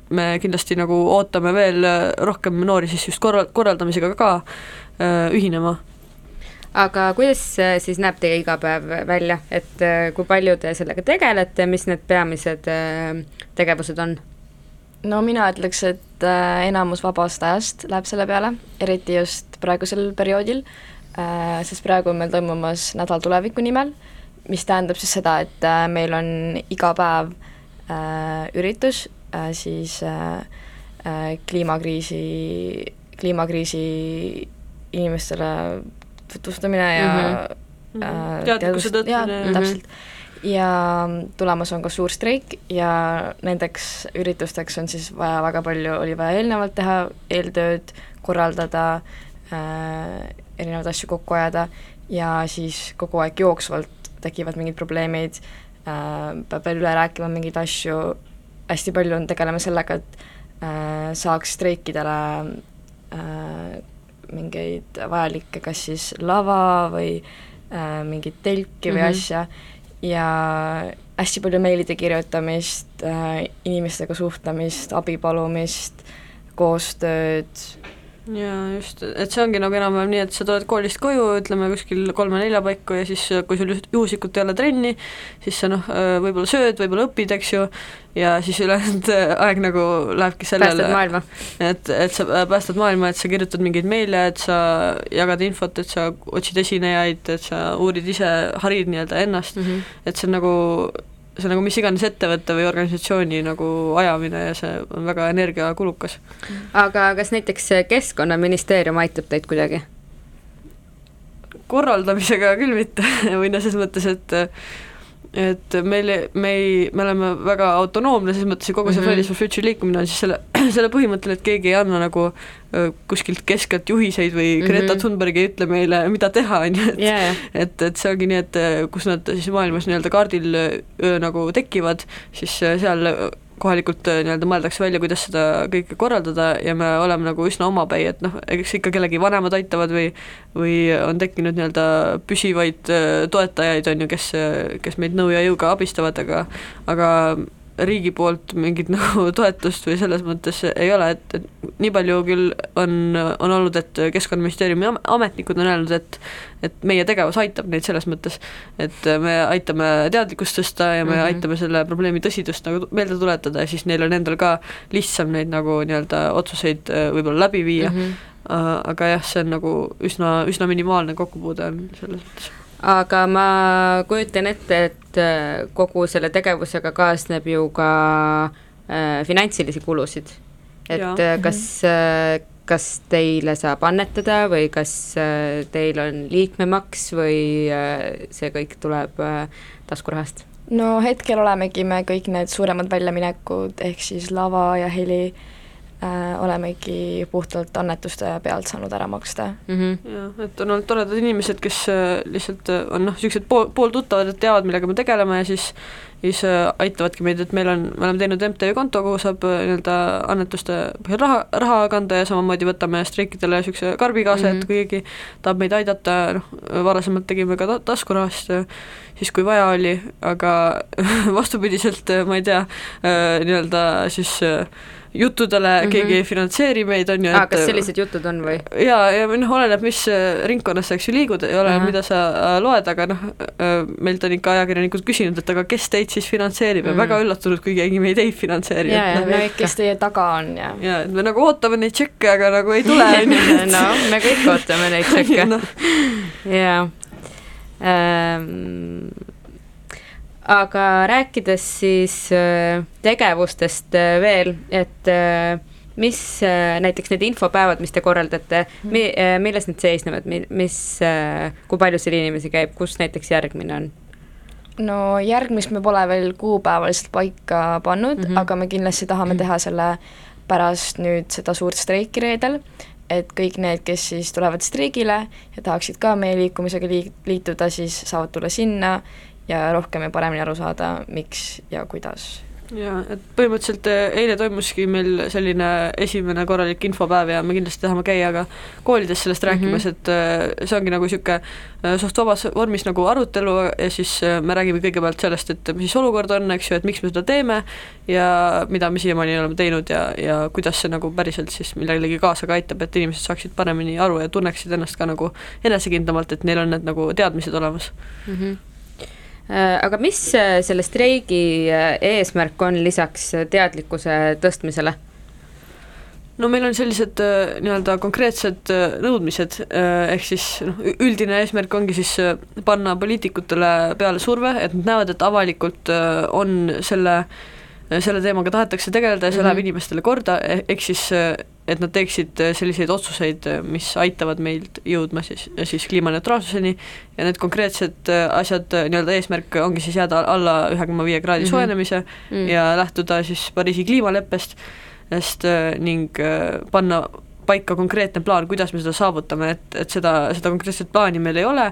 me kindlasti nagu ootame veel rohkem noori siis just korra-, korraldamisega ka ühinema aga kuidas siis näeb teie igapäev välja, et äh, kui palju te sellega tegelete, mis need peamised äh, tegevused on? no mina ütleks, et äh, enamus vabast ajast läheb selle peale, eriti just praegusel perioodil, sest praegu on meil toimumas Nädal tuleviku nimel, mis tähendab siis seda, et meil on iga päev üritus siis kliimakriisi, kliimakriisi inimestele tutvustamine ja mm -hmm. äh, teadlikkuse tõstmine. Mhm. täpselt. ja tulemas on ka suur streik ja nendeks üritusteks on siis vaja väga palju, oli vaja eelnevalt teha eeltööd, korraldada äh,, erinevaid asju kokku ajada ja siis kogu aeg jooksvalt tekivad mingid probleemid äh,, peab veel üle rääkima mingeid asju, hästi palju on, tegeleme sellega, et äh, saaks streikidele äh, mingeid vajalikke kas siis lava või äh, mingit telki või mm -hmm. asja ja hästi palju meilide kirjutamist äh,, inimestega suhtlemist, abi palumist, koostööd jaa, just, et see ongi nagu enam-vähem nii, et sa tuled koolist koju, ütleme kuskil kolme-nelja paiku ja siis kui sul just juhuslikult ei ole trenni, siis sa noh, võib-olla sööd, võib-olla õpid, eks ju, ja siis ülejäänud aeg nagu lähebki sellele. Et, et sa päästad maailma, et sa kirjutad mingeid meile, et sa jagad infot, et sa otsid esinejaid, et sa uurid ise, harid nii-öelda ennast. Mm, -hmm. et see on nagu see nagu mis iganes ettevõtte või organisatsiooni nagu ajamine ja see on väga energiakulukas. aga kas näiteks Keskkonnaministeerium aitab teid kuidagi? korraldamisega küll mitte [laughs] või noh, selles mõttes, et et meil, me ei, me oleme väga autonoomne, selles mõttes, et kogu see mm -hmm. Fridays for Future liikumine on siis selle, [clears throat] selle põhimõttel, et keegi ei anna nagu kuskilt keskelt juhiseid või mm -hmm. Greta Thunberg ei ütle meile, mida teha, on ju, et yeah. et, et see ongi nii, et kus nad siis maailmas nii-öelda kaardil öö, nagu tekivad, siis seal kohalikult äh, nii-öelda mõeldakse välja, kuidas seda kõike korraldada ja me oleme nagu üsna omapäi, et noh, eks ikka kellegi vanemad aitavad või või on tekkinud nii-öelda püsivaid äh, toetajaid, on ju, kes, kes meid nõu ja jõuga abistavad, aga aga riigi poolt mingit [laughs] nagu toetust või selles mõttes ei ole, et, et nii palju küll on, on olnud, et Keskkonnaministeeriumi ametnikud on öelnud, et et meie tegevus aitab neid selles mõttes, et me aitame teadlikkust tõsta ja me mm -hmm. aitame selle probleemi tõsidust nagu meelde tuletada ja siis neil on endal ka lihtsam neid nagu nii-öelda otsuseid äh, võib-olla läbi viia mm, -hmm. aga jah, see on nagu üsna, üsna minimaalne kokkupuude on selles mõttes aga ma kujutan ette, et äh, kogu selle tegevusega kaasneb ju ka äh, finantsilisi kulusid. et ja. Äh, kas äh, kas teile saab annetada või kas äh, teil on liikmemaks või äh, see kõik tuleb äh, taskurahast? no hetkel olemegi me kõik need suuremad väljaminekud, ehk siis lava ja heli äh, äh, olemegi puhtalt annetuste pealt saanud ära maksta mm. -hmm. jah, et on olnud toredad inimesed, kes äh, lihtsalt äh, on noh, niisugused pool, pooltuttavad, et teavad, millega me tegeleme ja siis siis äh, aitavadki meid, et meil on, me oleme teinud MTÜ konto, kuhu saab äh, nii-öelda annetuste põhjal raha, raha kanda ja samamoodi võtame streikidele niisuguse karbi kaasa mm, -hmm. et kui keegi tahab meid aidata, noh, varasemalt tegime ka ta-, taskurahast, siis kui vaja oli, aga [laughs] vastupidiselt, ma ei tea, nii-öelda siis äh, juttudele mm, -hmm. keegi ei finantseeri meid, on ju. aa, kas sellised jutud on või? jaa, ja noh, oleneb, mis äh, ringkonnas sa, eks ju, liigud, ei ole uh, -huh. mida sa äh, loed, aga noh, äh, meilt on ikka ajakirjanikud küsinud, et aga kes teid siis finantseerib ja mm -hmm. väga üllatunud, kui keegi meid ei finantseeri. jaa, jaa, no kes teie taga on ja. jaa, et me nagu ootame neid tšekke, aga nagu ei tule, [laughs] on ju. no me kõik ootame neid [laughs] tšekke no.. jaa ähm, aga rääkides siis äh, tegevustest äh, veel, et äh, mis näiteks need infopäevad, mis te korraldate, mi-, milles need seisnevad, mi-, mis, kui palju seal inimesi käib, kus näiteks järgmine on? no järgmist me pole veel kuupäevaliselt paika pannud mm, -hmm. aga me kindlasti tahame mhm. teha selle pärast nüüd seda suurt streiki reedel, et kõik need, kes siis tulevad streigile ja tahaksid ka meie liikumisega liik-, liituda, siis saavad tulla sinna ja rohkem ja paremini aru saada, miks ja kuidas jaa, et põhimõtteliselt eh, eile toimuski meil selline esimene korralik infopäev ja me kindlasti tahame käia ka koolides sellest rääkimas mm, -hmm. et eh, see ongi nagu niisugune eh, suht vabas vormis nagu arutelu ja siis me räägime kõigepealt sellest, et mis olukord on, eks ju, et miks me seda teeme ja mida me siiamaani oleme teinud ja, ja kuidas see nagu päriselt siis millelegi kaasa ka aitab, et inimesed saaksid paremini aru ja tunneksid ennast ka nagu enesekindlamalt, et neil on need nagu teadmised olemas mm. -hmm Äh, aga mis äh, selle streigi äh, eesmärk on lisaks teadlikkuse tõstmisele? no meil on sellised nii-öelda konkreetsed nõudmised, ehk siis noh, üldine eesmärk ongi siis panna poliitikutele peale surve, et nad näevad, et avalikult on selle äh, selle teemaga tahetakse tegeleda ja see mm -hmm. läheb inimestele korda, e-, ehk siis et nad teeksid selliseid otsuseid, mis aitavad meilt jõudma siis, siis kliimaneutraalsuseni ja need konkreetsed asjad, nii-öelda eesmärk ongi siis jääda alla ühe koma viie kraadi mm -hmm. soojenemise mm -hmm. ja lähtuda siis Pariisi kliimaleppest, sest ning panna paika konkreetne plaan, kuidas me seda saavutame, et, et seda, seda konkreetset plaani meil ei ole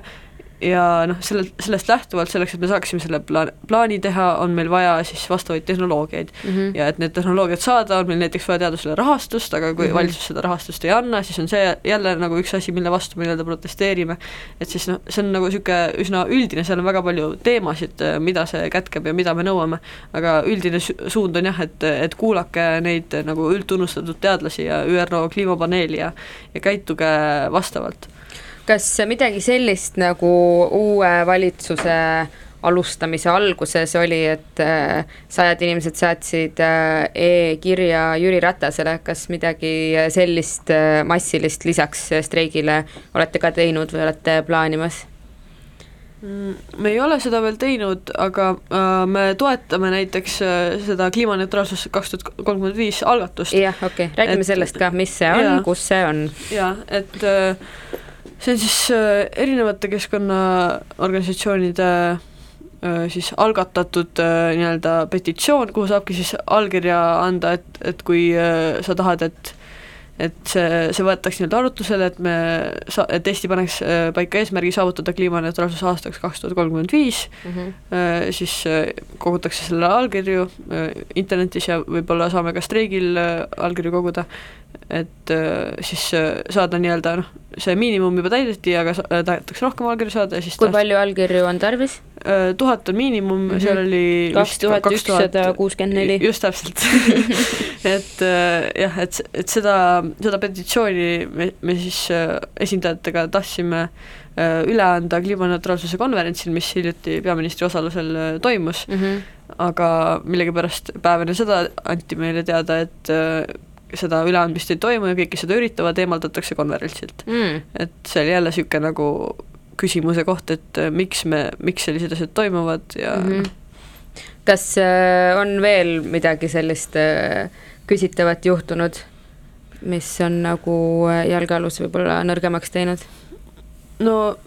ja noh, sellelt, sellest lähtuvalt, selleks, et me saaksime selle plaan, plaani teha, on meil vaja siis vastavaid tehnoloogiaid mm. -hmm. ja et need tehnoloogiad saada, on meil näiteks vaja teadusele rahastust, aga kui mm -hmm. valitsus seda rahastust ei anna, siis on see jälle nagu üks asi, mille vastu me nii-öelda protesteerime. et siis noh, see on nagu niisugune üsna üldine, seal on väga palju teemasid, mida see kätkeb ja mida me nõuame, aga üldine suund on jah, et, et kuulake neid nagu üldtunnustatud teadlasi ja ÜRO kliimapaneeli ja, ja käituge vastavalt kas midagi sellist nagu uue valitsuse alustamise alguses oli, et äh, sajad inimesed saatsid äh, e-kirja Jüri Ratasele, kas midagi sellist äh, massilist lisaks streigile olete ka teinud või olete plaanimas? Mm, me ei ole seda veel teinud, aga me toetame näiteks seda kliimaneutraalsus kaks tuhat kolmkümmend viis algatust. jah, okei okay., räägime et, sellest ka, mis see on, kus see on. jah, et äh, see on siis äh, erinevate keskkonnaorganisatsioonide äh, siis algatatud äh, nii-öelda petitsioon, kuhu saabki siis allkirja anda, et, et kui sa tahad, et et see, see võetaks nii-öelda arutlusele, et me sa-, et Eesti paneks paika eesmärgi saavutada kliimaneutraalsus aastaks kaks tuhat kolmkümmend viis, mhm. siis kogutakse selle allkirju internetis ja võib-olla saame ka streigil allkirju koguda, et siis saada nii-öelda noh, see miinimum juba täideti, aga äh, tahetakse rohkem allkirju saada ja siis kui taht... palju allkirju on tarvis? Äh, tuhat on miinimum mm, -hmm. seal oli kaks tuhat ükssada kuuskümmend neli. just täpselt [laughs] et äh, jah, et, et seda, seda petitsiooni me, me siis esindajatega tahtsime üle anda kliimaneutraalsuse konverentsil, mis hiljuti peaministri osalusel toimus mm, -hmm. aga millegipärast päev enne seda anti meile teada, et seda üleandmist ei toimu ja kõik, kes seda üritavad, eemaldatakse konverentsilt mm.. et see oli jälle niisugune nagu küsimuse koht, et äh, miks me, miks sellised asjad toimuvad ja mm -hmm. kas äh, on veel midagi sellist äh, küsitavat juhtunud, mis on nagu jalgealus võib-olla nõrgemaks teinud? no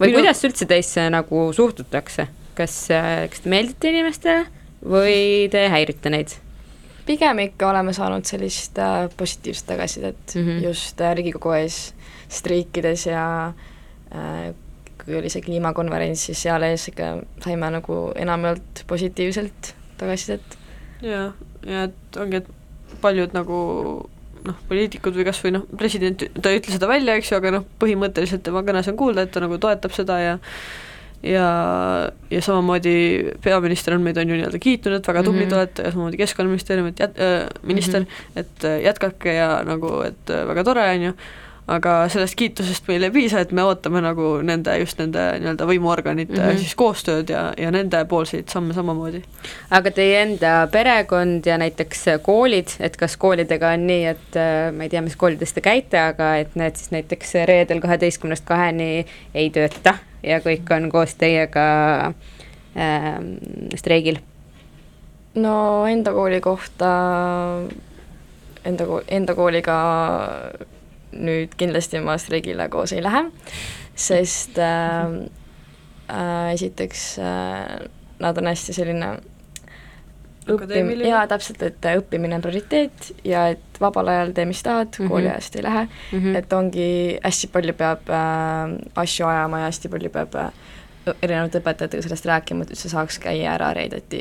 või minu... kuidas üldse teisse nagu suhtutakse, kas, kas te meeldite inimestele või te häirite neid? Pigem ikka oleme saanud sellist äh, positiivset tagasisidet mm -hmm. just äh, Riigikogu ees streikides ja äh, kui oli see kliimakonverents, siis seal ees ikka saime nagu enamjaolt positiivselt tagasisidet. jaa, ja et ongi, et paljud nagu noh, poliitikud või kas või noh, president, ta ei ütle seda välja, eks ju, aga noh, põhimõtteliselt tema kõnes on kuulda, et ta nagu toetab seda ja ja, ja samamoodi peaminister on meid, on ju nii-öelda kiitnud, et väga tublid mm -hmm. olete ja samamoodi Keskkonnaministeerium, et jät- äh,, minister mm, -hmm. et äh, jätkake ja nagu, et äh, väga tore, on ju, aga sellest kiitusest meile ei piisa, et me ootame nagu nende, just nende nii-öelda võimuorganite mm -hmm. siis koostööd ja, ja nendepoolseid samme samamoodi. aga teie enda perekond ja näiteks koolid, et kas koolidega on nii, et äh, ma ei tea, mis koolides te käite, aga et need siis näiteks reedel kaheteistkümnest kaheni ei tööta ja kõik on koos teiega ähm, streigil? no enda kooli kohta, enda kool, enda kooliga nüüd kindlasti ma streigile koos ei lähe, sest äh, äh, esiteks äh, nad on hästi selline Akadeemiline? jaa, täpselt, et õppimine on prioriteet ja et vabal ajal tee, mis tahad mm. -hmm. kooliajast ei lähe mm. -hmm. et ongi, hästi palju peab äh, asju ajama ja hästi palju peab äh, erinevate õpetajatega sellest rääkima, et üldse saaks käia ära reedeti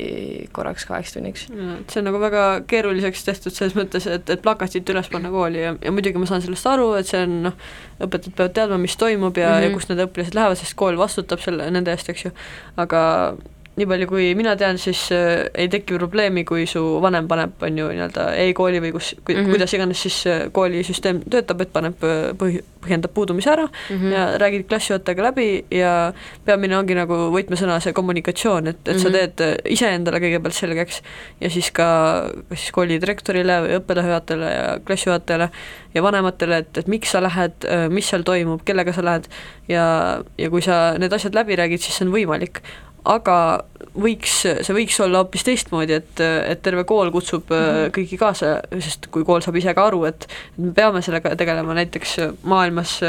korraks kaheks tunniks. see on nagu väga keeruliseks tehtud selles mõttes, et, et plakatid üles panna kooli ja, ja muidugi ma saan sellest aru, et see on noh, õpetajad peavad teadma, mis toimub ja mm, -hmm. ja Mhm. kust need õpilased lähevad, sest kool vastutab selle, nende eest, eks ju, aga nii palju, kui mina tean, siis äh, ei teki probleemi, kui su vanem paneb, on ju, nii-öelda e-kooli või kus, kui mm. -hmm. kuidas iganes siis äh, koolisüsteem töötab, et paneb äh, põhi, põhjendab puudumise ära mm -hmm. ja räägid klassijuhatajaga läbi ja peamine ongi nagu võtmesõna see kommunikatsioon, et, et mm -hmm. sa Mhm. teed äh, iseendale kõigepealt selgeks ja siis ka kas siis kooli direktorile või õppealajuhatajale ja klassijuhatajale ja vanematele, et, et miks sa lähed, mis seal toimub, kellega sa lähed ja, ja kui sa need asjad läbi räägid, siis see on võimalik aga võiks, see võiks olla hoopis teistmoodi, et, et terve kool kutsub mm -hmm. kõiki kaasa, sest kui kool saab ise ka aru, et me peame sellega tegelema, näiteks maailmas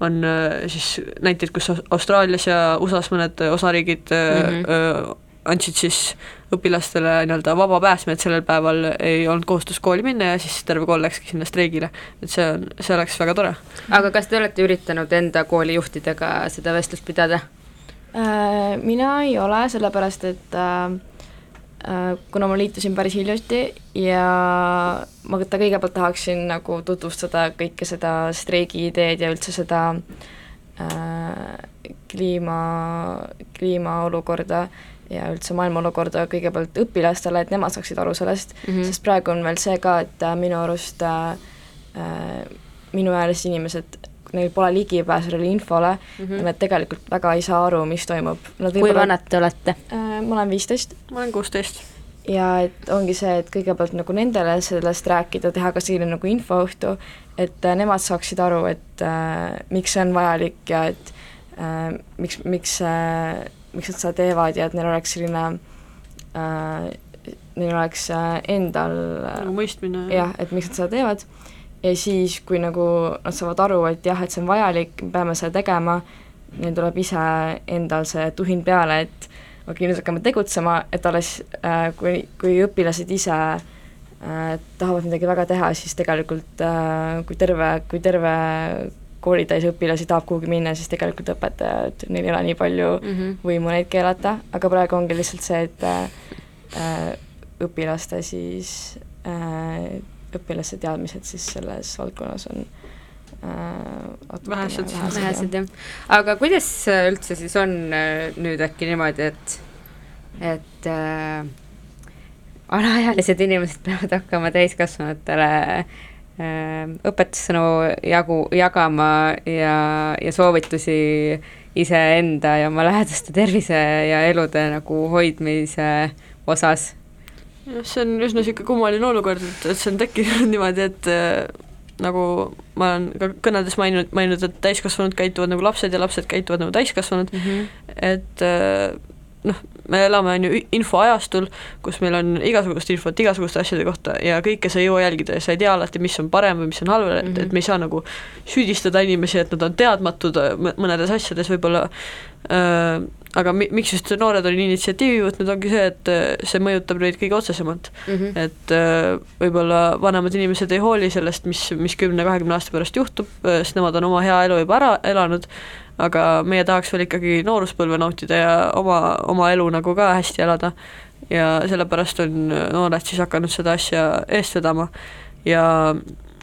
on äh, siis näiteid, kus Austraalias ja USA-s mõned osariigid mm. -hmm. andsid siis õpilastele nii-öelda vaba pääsme, et sellel päeval ei olnud kohustust kooli minna ja siis terve kool läkski sinna streigile. et see on, see oleks väga tore. aga kas te olete üritanud enda koolijuhtidega seda vestlust pidada? Äh, mina ei ole, sellepärast et äh, äh, kuna ma liitusin päris hiljuti ja ma ta kõigepealt tahaksin nagu tutvustada kõike seda streigi ideed ja üldse seda kliima, kliimaolukorda ja üldse maailma olukorda kõigepealt õpilastele, et nemad saaksid aru sellest mm. -hmm. sest praegu on veel see ka, et minu arust äh, minuealised inimesed, neil pole ligipääsu sellele infole mm, -hmm. nad tegelikult väga ei saa aru, mis toimub. kui vanad te olete? äh, ma olen viisteist ma olen kuusteist. ja et ongi see, et kõigepealt nagu nendele sellest rääkida, teha ka selline nagu infoõhtu, et äh, nemad saaksid aru, et äh, miks see on vajalik ja et äh, miks, miks äh, miks nad seda teevad ja et neil oleks selline äh,, neil oleks äh, endal nagu mõistmine. jah, et miks nad seda teevad ja siis, kui nagu nad saavad aru, et jah, et see on vajalik, me peame seda tegema, neil tuleb ise endal see tuhin peale, et okei okay,, nüüd hakkame tegutsema, et alles äh, kui, kui õpilased ise äh, tahavad midagi väga teha, siis tegelikult äh, kui terve, kui terve koolitäis õpilasi tahab kuhugi minna, siis tegelikult õpetajad, neil ei ole nii palju mm -hmm. võimu neid keelata, aga praegu ongi lihtsalt see, et äh, õpilaste siis äh, õpilaste teadmised siis selles valdkonnas on äh, Vähesed. vähesed jah. aga kuidas üldse siis on äh, nüüd äkki niimoodi, et, et äh, alaealised inimesed [laughs] peavad hakkama täiskasvanutele äh, õpetussõnu jagu, jagama ja, ja soovitusi iseenda ja oma lähedaste tervise ja elude nagu hoidmise osas jah, see on üsna niisugune kummaline olukord, et, et see on tekkinud [laughs] niimoodi, et äh, nagu ma olen ka kõnedes maininud, maininud, et täiskasvanud käituvad nagu lapsed ja lapsed käituvad nagu täiskasvanud mm. -hmm. et äh, noh, me elame, on ju, infoajastul, kus meil on igasugust infot igasuguste asjade kohta ja kõike sa ei jõua jälgida ja sa ei tea alati, mis on parem või mis on halb mm, Mhm. -hmm. et me ei saa nagu süüdistada inimesi, et nad on teadmatud äh, mõ- mõnedes asjades võib-olla äh,, aga mi-, miks just noored on initsiatiivi võtnud, ongi see, et äh, see mõjutab neid kõige otsesemalt Mm -hmm. et äh, võib-olla vanemad inimesed ei hooli sellest, mis, mis kümne-kahekümne aasta pärast juhtub, sest nemad on oma hea elu juba ära elanud, aga meie tahaks veel ikkagi nooruspõlve nautida ja oma, oma elu nagu ka hästi elada. ja sellepärast on noored siis hakanud seda asja eest vedama ja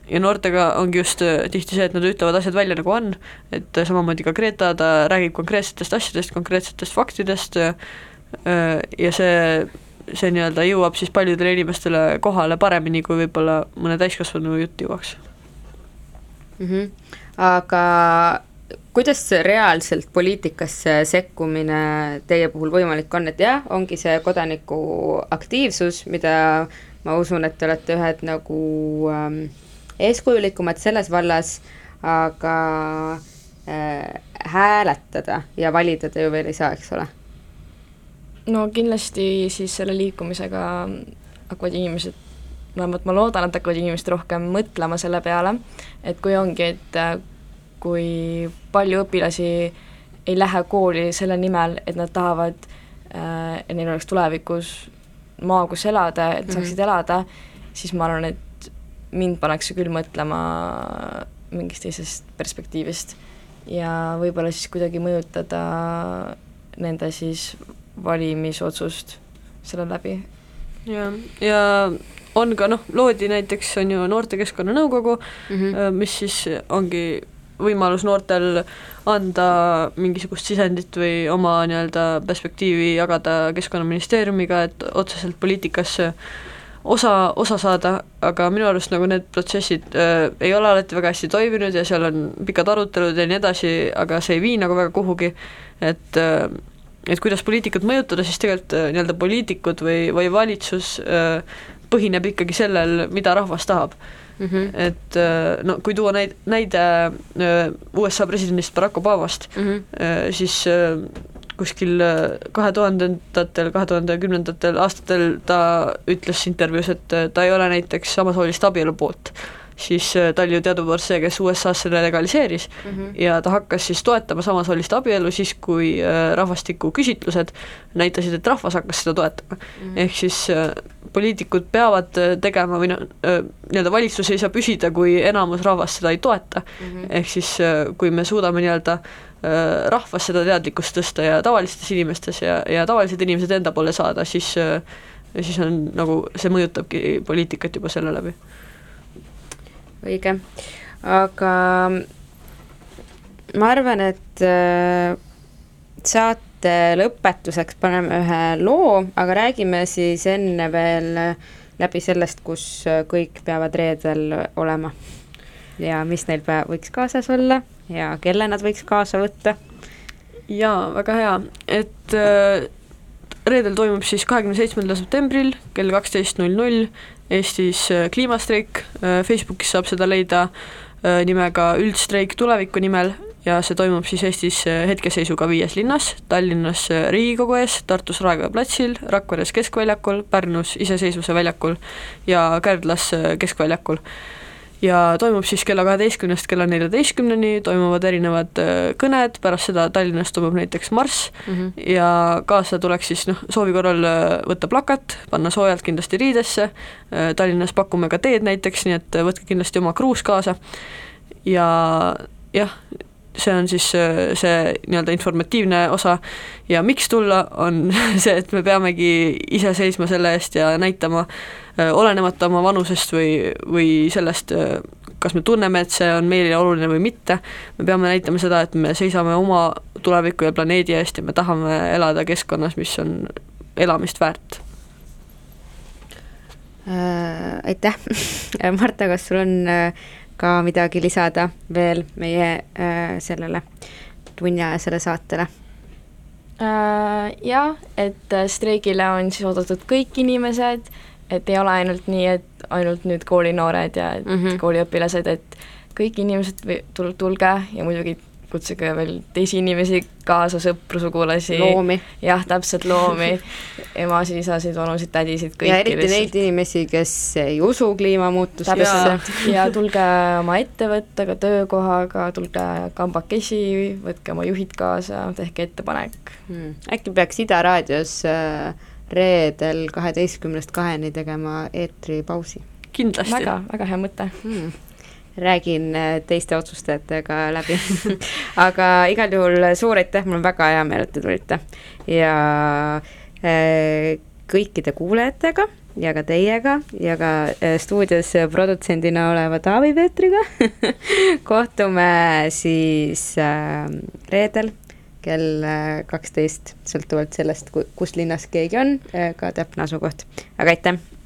ja noortega ongi just äh, tihti see, et nad ütlevad asjad välja, nagu on, et äh, samamoodi ka Greta, ta räägib konkreetsetest asjadest, konkreetsetest faktidest äh, ja see, see nii-öelda jõuab siis paljudele inimestele kohale paremini, kui võib-olla mõne täiskasvanu jutt jõuaks. mm. -hmm. aga kuidas reaalselt poliitikasse sekkumine teie puhul võimalik on, et jah, ongi see kodanikuaktiivsus, mida ma usun, et te olete ühed nagu ähm, eeskujulikumad selles vallas, aga äh, hääletada ja valida te ju veel ei saa, eks ole? no kindlasti siis selle liikumisega hakkavad inimesed, vähemalt ma loodan, et hakkavad inimesed rohkem mõtlema selle peale, et kui ongi, et äh, kui palju õpilasi ei lähe kooli selle nimel, et nad tahavad, äh, et neil oleks tulevikus maa, kus elada, et saaksid mm -hmm. elada, siis ma arvan, et mind paneks see küll mõtlema mingist teisest perspektiivist ja võib-olla siis kuidagi mõjutada nende siis valimisotsust selle läbi. jah, ja on ka noh, loodi näiteks on ju Noortekeskkonna Nõukogu mm, -hmm. mis siis ongi võimalus noortel anda mingisugust sisendit või oma nii-öelda perspektiivi jagada Keskkonnaministeeriumiga, et otseselt poliitikasse osa, osa saada, aga minu arust nagu need protsessid äh, ei ole alati väga hästi toiminud ja seal on pikad arutelud ja nii edasi, aga see ei vii nagu väga kuhugi, et äh, et kuidas poliitikut mõjutada, siis tegelikult äh, nii-öelda poliitikud või, või valitsus äh, põhineb ikkagi sellel, mida rahvas tahab mm. -hmm. et äh, no kui tuua näid-, näide USA presidendist Barack Obamast mm, -hmm. siis kuskil kahe tuhandendatel, kahe tuhande kümnendatel aastatel ta ütles intervjuus, et ta ei ole näiteks samasooliste abielu poolt siis äh, ta oli ju teadupärast see, kes USA-s selle legaliseeris mm -hmm. ja ta hakkas siis toetama samasoolist abielu siis, kui äh, rahvastikuküsitlused näitasid, et rahvas hakkas seda toetama mm. -hmm. ehk siis äh, poliitikud peavad tegema või noh, nii-öelda valitsus ei saa püsida, kui enamus rahvast seda ei toeta mm. -hmm. ehk siis kui me suudame nii-öelda rahvas seda teadlikkust tõsta ja tavalistes inimestes ja, ja tavalised inimesed enda poole saada, siis siis on nagu, see mõjutabki poliitikat juba selle läbi. Õige, aga ma arvan, et äh, saate lõpetuseks paneme ühe loo, aga räägime siis enne veel läbi sellest, kus kõik peavad reedel olema. ja mis neil võiks kaasas olla ja kelle nad võiks kaasa võtta. jaa, väga hea, et äh, reedel toimub siis kahekümne seitsmendal septembril kell kaksteist null null Eestis äh, kliimastreik, äh, Facebookis saab seda leida äh, nimega Üldstreik tuleviku nimel. Ja see toimub siis Eestis hetkeseisuga viies linnas, Tallinnas Riigikogu ees, Tartus Raekoja platsil, Rakveres Keskväljakul, Pärnus Iseseisvuse väljakul ja Kärdlas Keskväljakul ja toimub siis kella kaheteistkümnest kella neljateistkümneni, toimuvad erinevad äh, kõned, pärast seda Tallinnas toimub näiteks marss mm -hmm. ja kaasa tuleks siis noh, soovi korral äh, võtta plakat, panna soojalt kindlasti riidesse, äh, Tallinnas pakume ka teed näiteks, nii et võtke kindlasti oma kruus kaasa ja jah, see on siis see nii-öelda informatiivne osa ja miks tulla, on [laughs] see, et me peamegi ise seisma selle eest ja näitama äh, Äh, olenemata oma vanusest või, või sellest, äh, kas me tunneme, et see on meile oluline või mitte, me peame näitama seda, et me seisame oma tuleviku ja planeedi eest ja me tahame elada keskkonnas, mis on elamist väärt äh,. aitäh [laughs] Marta, kas sul on äh, ka midagi lisada veel meie äh, sellele tunniajasele saatele? Jah, et streigile on siis oodatud kõik inimesed et ei ole ainult nii, et ainult nüüd koolinoored ja mm -hmm. kooliõpilased, et kõik inimesed tulge ja muidugi kutsuge veel teisi inimesi kaasa, sõpru, sugulasi. loomi. jah, täpselt loomi [laughs] emasid, isasid, vanusid, tädisid, kõiki. ja eriti lihtsalt. neid inimesi, kes ei usu kliimamuutustesse. ja tulge oma ettevõttega, töökohaga, tulge kambakesi, võtke oma juhid kaasa, tehke ettepanek hmm.. äkki peaks Ida raadios äh, reedel kaheteistkümnest kaheni tegema eetripausi. kindlasti. väga, väga hea mõte hmm räägin äh, teiste otsustajatega läbi. [laughs] Aga igal juhul suur aitäh, mul on väga hea meel, et te tulite. Ja äh, kõikide kuulajatega ja ka teiega ja ka äh, stuudios produtsendina oleva Taavi Peetriga [laughs] kohtume siis äh, reedel kell äh, kaksteist, sõltuvalt sellest, kus linnas keegi on, äh, ka täpne asukoht, aga aitäh!